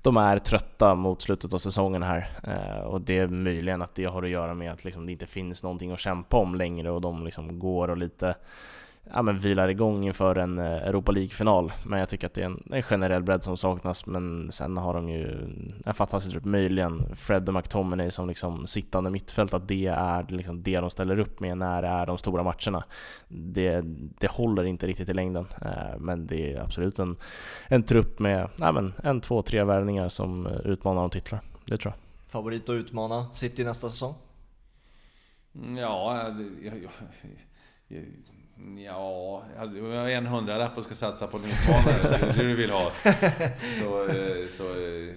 Speaker 2: de är trötta mot slutet av säsongen här. Eh, och det är möjligen att det har att göra med att liksom det inte finns någonting att kämpa om längre och de liksom går och lite ja, men vilar igång inför en eh, Europa League-final. Men jag tycker att det är en, en generell bredd som saknas, men sen har de ju en fantastisk trupp. Möjligen Fred och McTominay som liksom sittande mittfält, att det är liksom det de ställer upp med när det är de stora matcherna. Det, det håller inte riktigt i längden, eh, men det är absolut en, en trupp med ja, men en, två, tre värvningar som utmanar om titlar. Det tror jag.
Speaker 1: Favorit att utmana City nästa säsong?
Speaker 3: Ja, jag, jag, jag Ja, jag har en hundralapp och ska satsa på en utmanare. det är det du vill ha. Så, eh, så eh,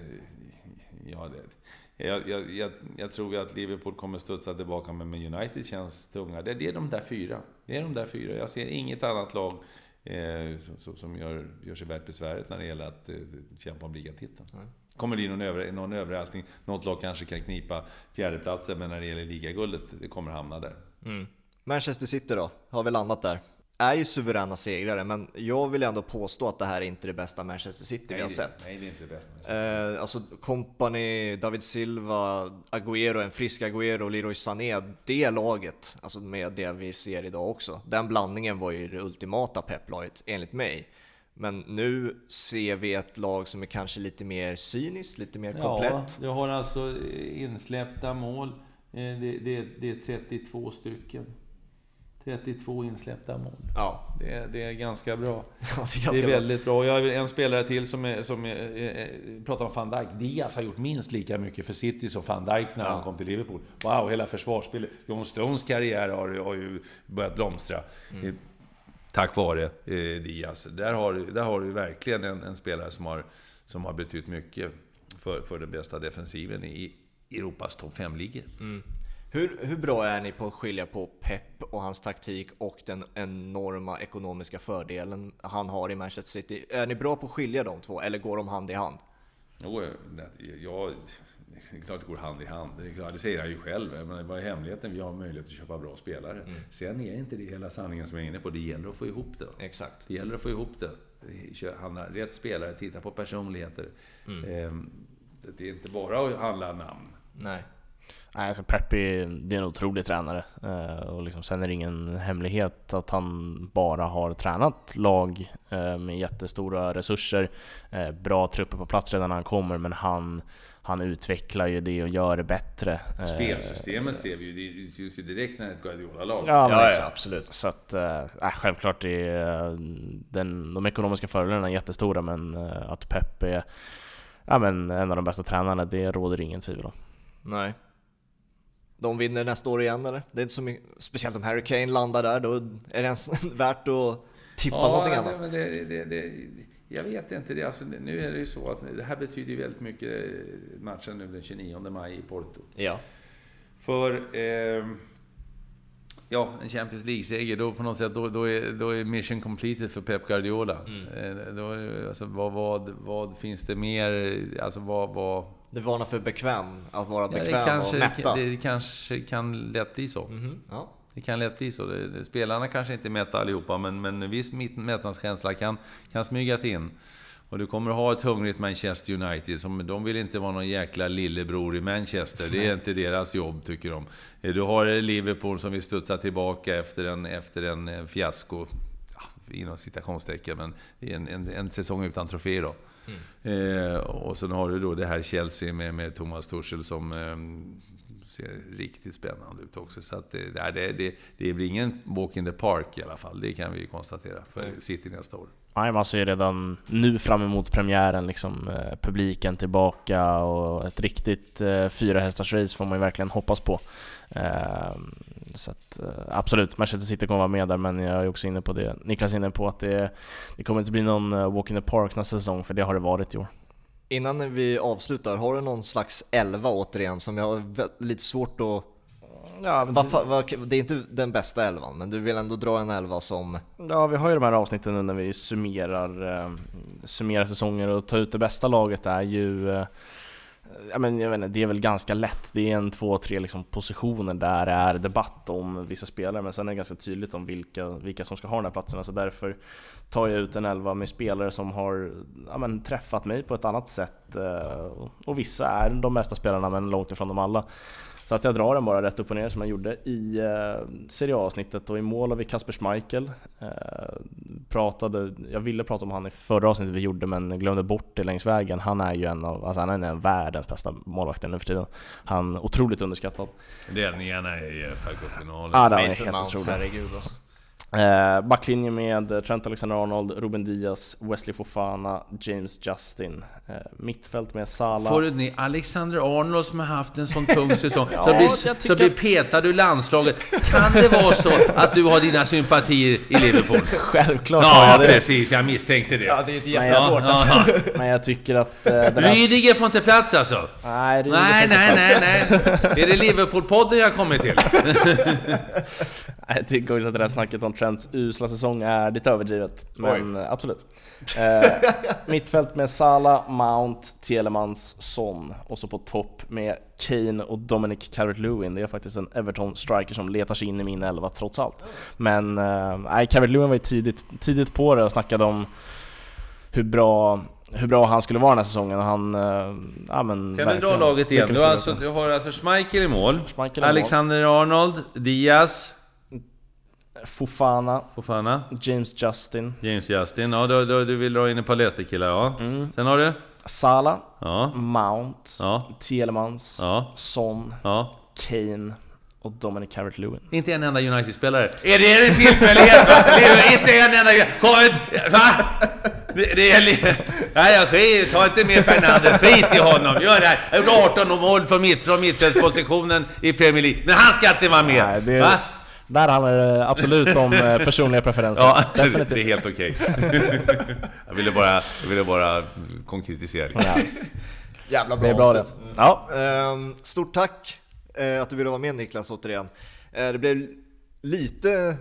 Speaker 3: ja, det, jag, jag, jag, tror att Liverpool kommer studsa tillbaka, men United känns tunga. Det, det är de där fyra. Det är de där fyra. Jag ser inget annat lag eh, som, som gör, gör sig värt besväret när det gäller att eh, kämpa om ligatiteln. Mm. Kommer det bli någon, över, någon överraskning. Något lag kanske kan knipa fjärdeplatsen, men när det gäller ligaguldet, det kommer hamna där.
Speaker 1: Mm. Manchester City då? Har vi landat där? är ju suveräna segrare, men jag vill ändå påstå att det här är inte det bästa Manchester City
Speaker 3: nej,
Speaker 1: vi har
Speaker 3: det,
Speaker 1: sett.
Speaker 3: Nej, det är inte det bästa.
Speaker 1: Eh, alltså Company, David Silva, Agüero, en frisk Agüero och Leroy Sané, det laget, alltså med det vi ser idag också. Den blandningen var ju det ultimata pepplaget enligt mig. Men nu ser vi ett lag som är kanske lite mer cyniskt, lite mer komplett.
Speaker 3: Ja, du har alltså insläppta mål. Eh, Det, det, det är 32 stycken. 32 insläppta mål.
Speaker 1: Ja,
Speaker 3: Det, är- det är ganska bra.
Speaker 1: ja det är
Speaker 3: Det
Speaker 1: ganska
Speaker 3: är
Speaker 1: bra.
Speaker 3: väldigt bra. Jag har en spelare till som, är, som är, pratar om van Dijk. Diaz har gjort minst lika mycket för City som van Dijk när han kom till Liverpool. Wow, hela försvarsspelet. John Stones karriär har, har ju börjat blomstra. Eh, Tack vare eh, Diaz. Där har, där har du verkligen en, en spelare som har, som har betytt mycket för, för den bästa defensiven i Europas topp 5-ligor.
Speaker 1: Hur, hur bra är ni på att skilja på Pep och hans taktik och den enorma ekonomiska fördelen han har i Manchester City? Är ni bra på att skilja de två, eller går de hand i hand?
Speaker 3: Jo, jag, det är klart det går hand i hand. Det, klart, det säger han ju själv. Menar, vad är hemligheten? Vi har möjlighet att köpa bra spelare. Sen är inte det hela sanningen som jag är inne på. Det gäller att få ihop det.
Speaker 1: Exakt.
Speaker 3: Det gäller att få ihop det. Handla rätt spelare, titta på personligheter. Ehm, Det är inte bara att handla namn.
Speaker 1: Nej.
Speaker 2: Nej, alltså Pep är, det är en otrolig tränare. Eh, och liksom, sen är det ingen hemlighet att han bara har tränat lag eh, med jättestora resurser, eh, bra trupper på plats redan när han kommer, men han, han utvecklar ju det och gör det bättre. Eh,
Speaker 3: Spelsystemet ser vi ju, det syns ju direkt när det är ett Guardiola-lag.
Speaker 2: Ja,
Speaker 1: Ja, ja,
Speaker 2: exakt.
Speaker 1: absolut.
Speaker 2: Så att, äh, självklart är den, de ekonomiska fördelarna jättestora, men eh, att Pep är ja, men en av de bästa tränarna, det råder ingen tvivel om.
Speaker 1: Nej. De vinner nästa år igen eller? Det är inte så mycket, speciellt om Harry Kane landar där, då är det ens värt att tippa någonting
Speaker 3: nej,
Speaker 1: annat.
Speaker 3: men det, det, det, jag vet inte. Det, alltså, nu är det ju så att det här betyder väldigt mycket eh, matchen nu den 29 maj i Porto.
Speaker 1: Ja.
Speaker 3: För... Eh, ja, en Champions League-seger, då på något sätt, då, då, är, då är mission completed för Pep Guardiola. Eh, då, alltså, vad, vad, vad finns det mer? Alltså vad... vad
Speaker 1: Du varnar för bekväm, att vara
Speaker 3: ja, det,
Speaker 1: bekväm
Speaker 3: kanske,
Speaker 1: och mätta.
Speaker 3: det kanske kan lätt bli så.
Speaker 1: Mhm, ja.
Speaker 3: Det kan lätt bli så. Det- det- Spelarna kanske inte är mätta allihopa, men, men en viss mättnadskänsla kan, kan smygas in. Och du kommer att ha ett hungrigt Manchester United, som, de vill inte vara någon jäkla lillebror i Manchester. Det är inte deras jobb, tycker de. Eh, Du har Liverpool som vill studsa tillbaka efter en, efter en eh, fiasko, ja, inom citationstecken, men en, en, en säsong utan trofé då. Eh, och sen har du då det här Chelsea med, med Thomas Tuchel som eh, ser riktigt spännande ut också. Så att det, det, det, det, det blir ingen walk in the park i alla fall, det kan vi konstatera för City nästa år.
Speaker 2: Nej, man ser alltså, redan nu fram emot premiären, liksom, eh, publiken tillbaka och ett riktigt eh, fyra hästars race får man ju verkligen hoppas på. Eh, så att, eh, absolut, Manchester City kommer vara med där, men jag är också inne på det Niklas är inne på att det, det kommer inte bli någon eh, walk in the park nästa säsong, för det har det varit i år.
Speaker 1: Innan vi avslutar, har du någon slags elva återigen som jag har lite svårt att...
Speaker 2: Ja,
Speaker 1: Vad fa- vad- det är inte den bästa elvan, men du vill ändå dra en elva som...
Speaker 2: Ja, vi har ju de här avsnitten nu när vi summerar, eh, summerar säsonger och tar ut det bästa laget är ju eh, Ja, men jag vet inte, det är väl ganska lätt. Det är en, två, tre liksom positioner där det är debatt om vissa spelare, men sen är det ganska tydligt om vilka, vilka som ska ha de här platserna. Så därför tar jag ut en elva med spelare som har ja, men, träffat mig på ett annat sätt. eh, Och vissa är de bästa spelarna, men långt ifrån dem alla. Så att jag drar den bara rätt upp och ner som jag gjorde i eh, Serie A-avsnittet och i mål har vi Kasper Schmeichel. Eh, pratade, jag ville prata om han i förra avsnittet vi gjorde men glömde bort det längs vägen. Han är ju en av, alltså han är en av världens bästa målvakter nu för tiden. Han är otroligt underskattad.
Speaker 3: Räddningarna i FA-cupfinalen.
Speaker 2: Ja, det
Speaker 1: Mason
Speaker 2: helt
Speaker 1: Mount,
Speaker 2: otroligt.
Speaker 1: herregud alltså.
Speaker 2: Eh, backlinje med Trent Alexander-Arnold, Ruben Diaz, Wesley Fofana, James Justin. Eh, mittfält med Salah.
Speaker 3: Får du ni Alexander Arnold som har haft en sån tung säsong,
Speaker 2: Ja,
Speaker 3: som,
Speaker 2: jag
Speaker 3: blir, som blir
Speaker 2: att-
Speaker 3: petad ur landslaget. Kan det vara så att du har dina sympatier i Liverpool?
Speaker 2: Självklart
Speaker 3: Ja,
Speaker 2: jag det.
Speaker 3: precis. Jag misstänkte det.
Speaker 1: Ja, det är ju jättesvårt
Speaker 3: Ja,
Speaker 1: alltså.
Speaker 3: ja.
Speaker 2: Men jag tycker att... Eh, den här...
Speaker 3: Rydiger får inte plats alltså?
Speaker 2: Nej, Rydiger
Speaker 3: Nej,
Speaker 2: får inte
Speaker 3: nej, nej, nej. Är det Liverpool-podden jag kommer till?
Speaker 2: Jag tycker också att det där snacket om Trents usla säsong är lite överdrivet, men Oj. absolut. Eh, mittfält med Sala, Mount, Telemans, Son och så på topp med Kane och Dominic Calvert-Lewin. Det är faktiskt en Everton-striker som letar sig in i min elva trots allt. Men eh, Calvert-Lewin var ju tidigt, tidigt på det och snackade om hur bra hur bra han skulle vara den här säsongen. Han, äh, ja, men,
Speaker 3: kan du dra laget igen? Du har, alltså, du har alltså Schmeichel i mål, Schmeichel Alexander. Arnold, Diaz,
Speaker 2: Fofana,
Speaker 3: Fofana,
Speaker 2: James Justin.
Speaker 3: James Justin, ja du, du, du vill dra in ett par Leicester-killar ja. Mm. Sen har du?
Speaker 2: Sala, ja. Mount, ja. Telemans, ja. Son, ja. Kane och Dominic Carrot-Lewin.
Speaker 3: Inte en enda United-spelare. Är det en tillfällighet? inte en enda... Kom, va? Det, det är... Nej, jag skit, ta inte med Fernandes. Skit i honom. Gör det här. Jag har gjort 18 mål från, mitt, från mittfältspositionen i Premier League. Men han ska inte vara med. Nej, det... Va?
Speaker 2: Där handlar det absolut om eh, personliga preferenser.
Speaker 3: Ja, Definitivt. det är helt okej. Okay. jag, ville bara, jag ville bara konkretisera. Ja.
Speaker 1: Jävla bra,
Speaker 2: det är bra det.
Speaker 1: Ja. Ehm, stort tack eh, att du ville vara med Niklas återigen. Eh, det blev lite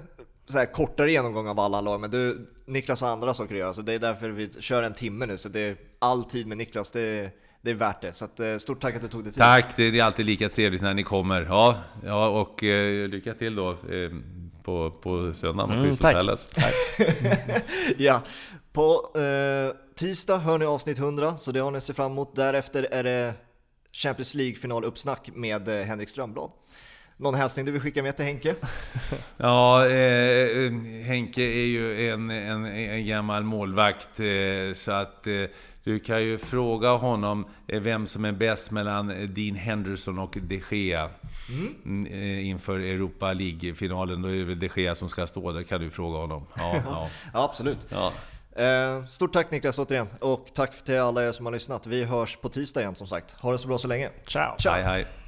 Speaker 1: så här kortare genomgång av alla lag, men du, Niklas har andra saker att göra, så det är därför vi kör en timme nu. Så det är all tid med Niklas, det det är värt det. Så att, eh, stort tack att du tog dig tid.
Speaker 3: Tack, det är alltid lika trevligt när ni kommer. Ja, ja och eh, lycka till då eh, på, på söndag med mm, tack. tack.
Speaker 1: ja, på eh, tisdag hör ni avsnitt 100, så det har ni att se fram emot. Därefter är det Champions League-finaluppsnack med eh, Henrik Strömblad. Någon hälsning du vill skicka med till Henke?
Speaker 3: ja, eh, Henke är ju en, en, en gammal målvakt, eh, så att eh, du kan ju fråga honom eh, vem som är bäst mellan Dean Henderson och de Gea. Mm. mm eh, inför Europa League-finalen, då är det väl de Gea som ska stå där, kan du fråga honom. Ja,
Speaker 1: ja. ja absolut. Ja. Eh, stort tack Niklas återigen, och tack till alla er som har lyssnat. Vi hörs på tisdag igen som sagt. Ha det så bra så länge.
Speaker 2: Ciao!
Speaker 3: Ciao. Hej, hej.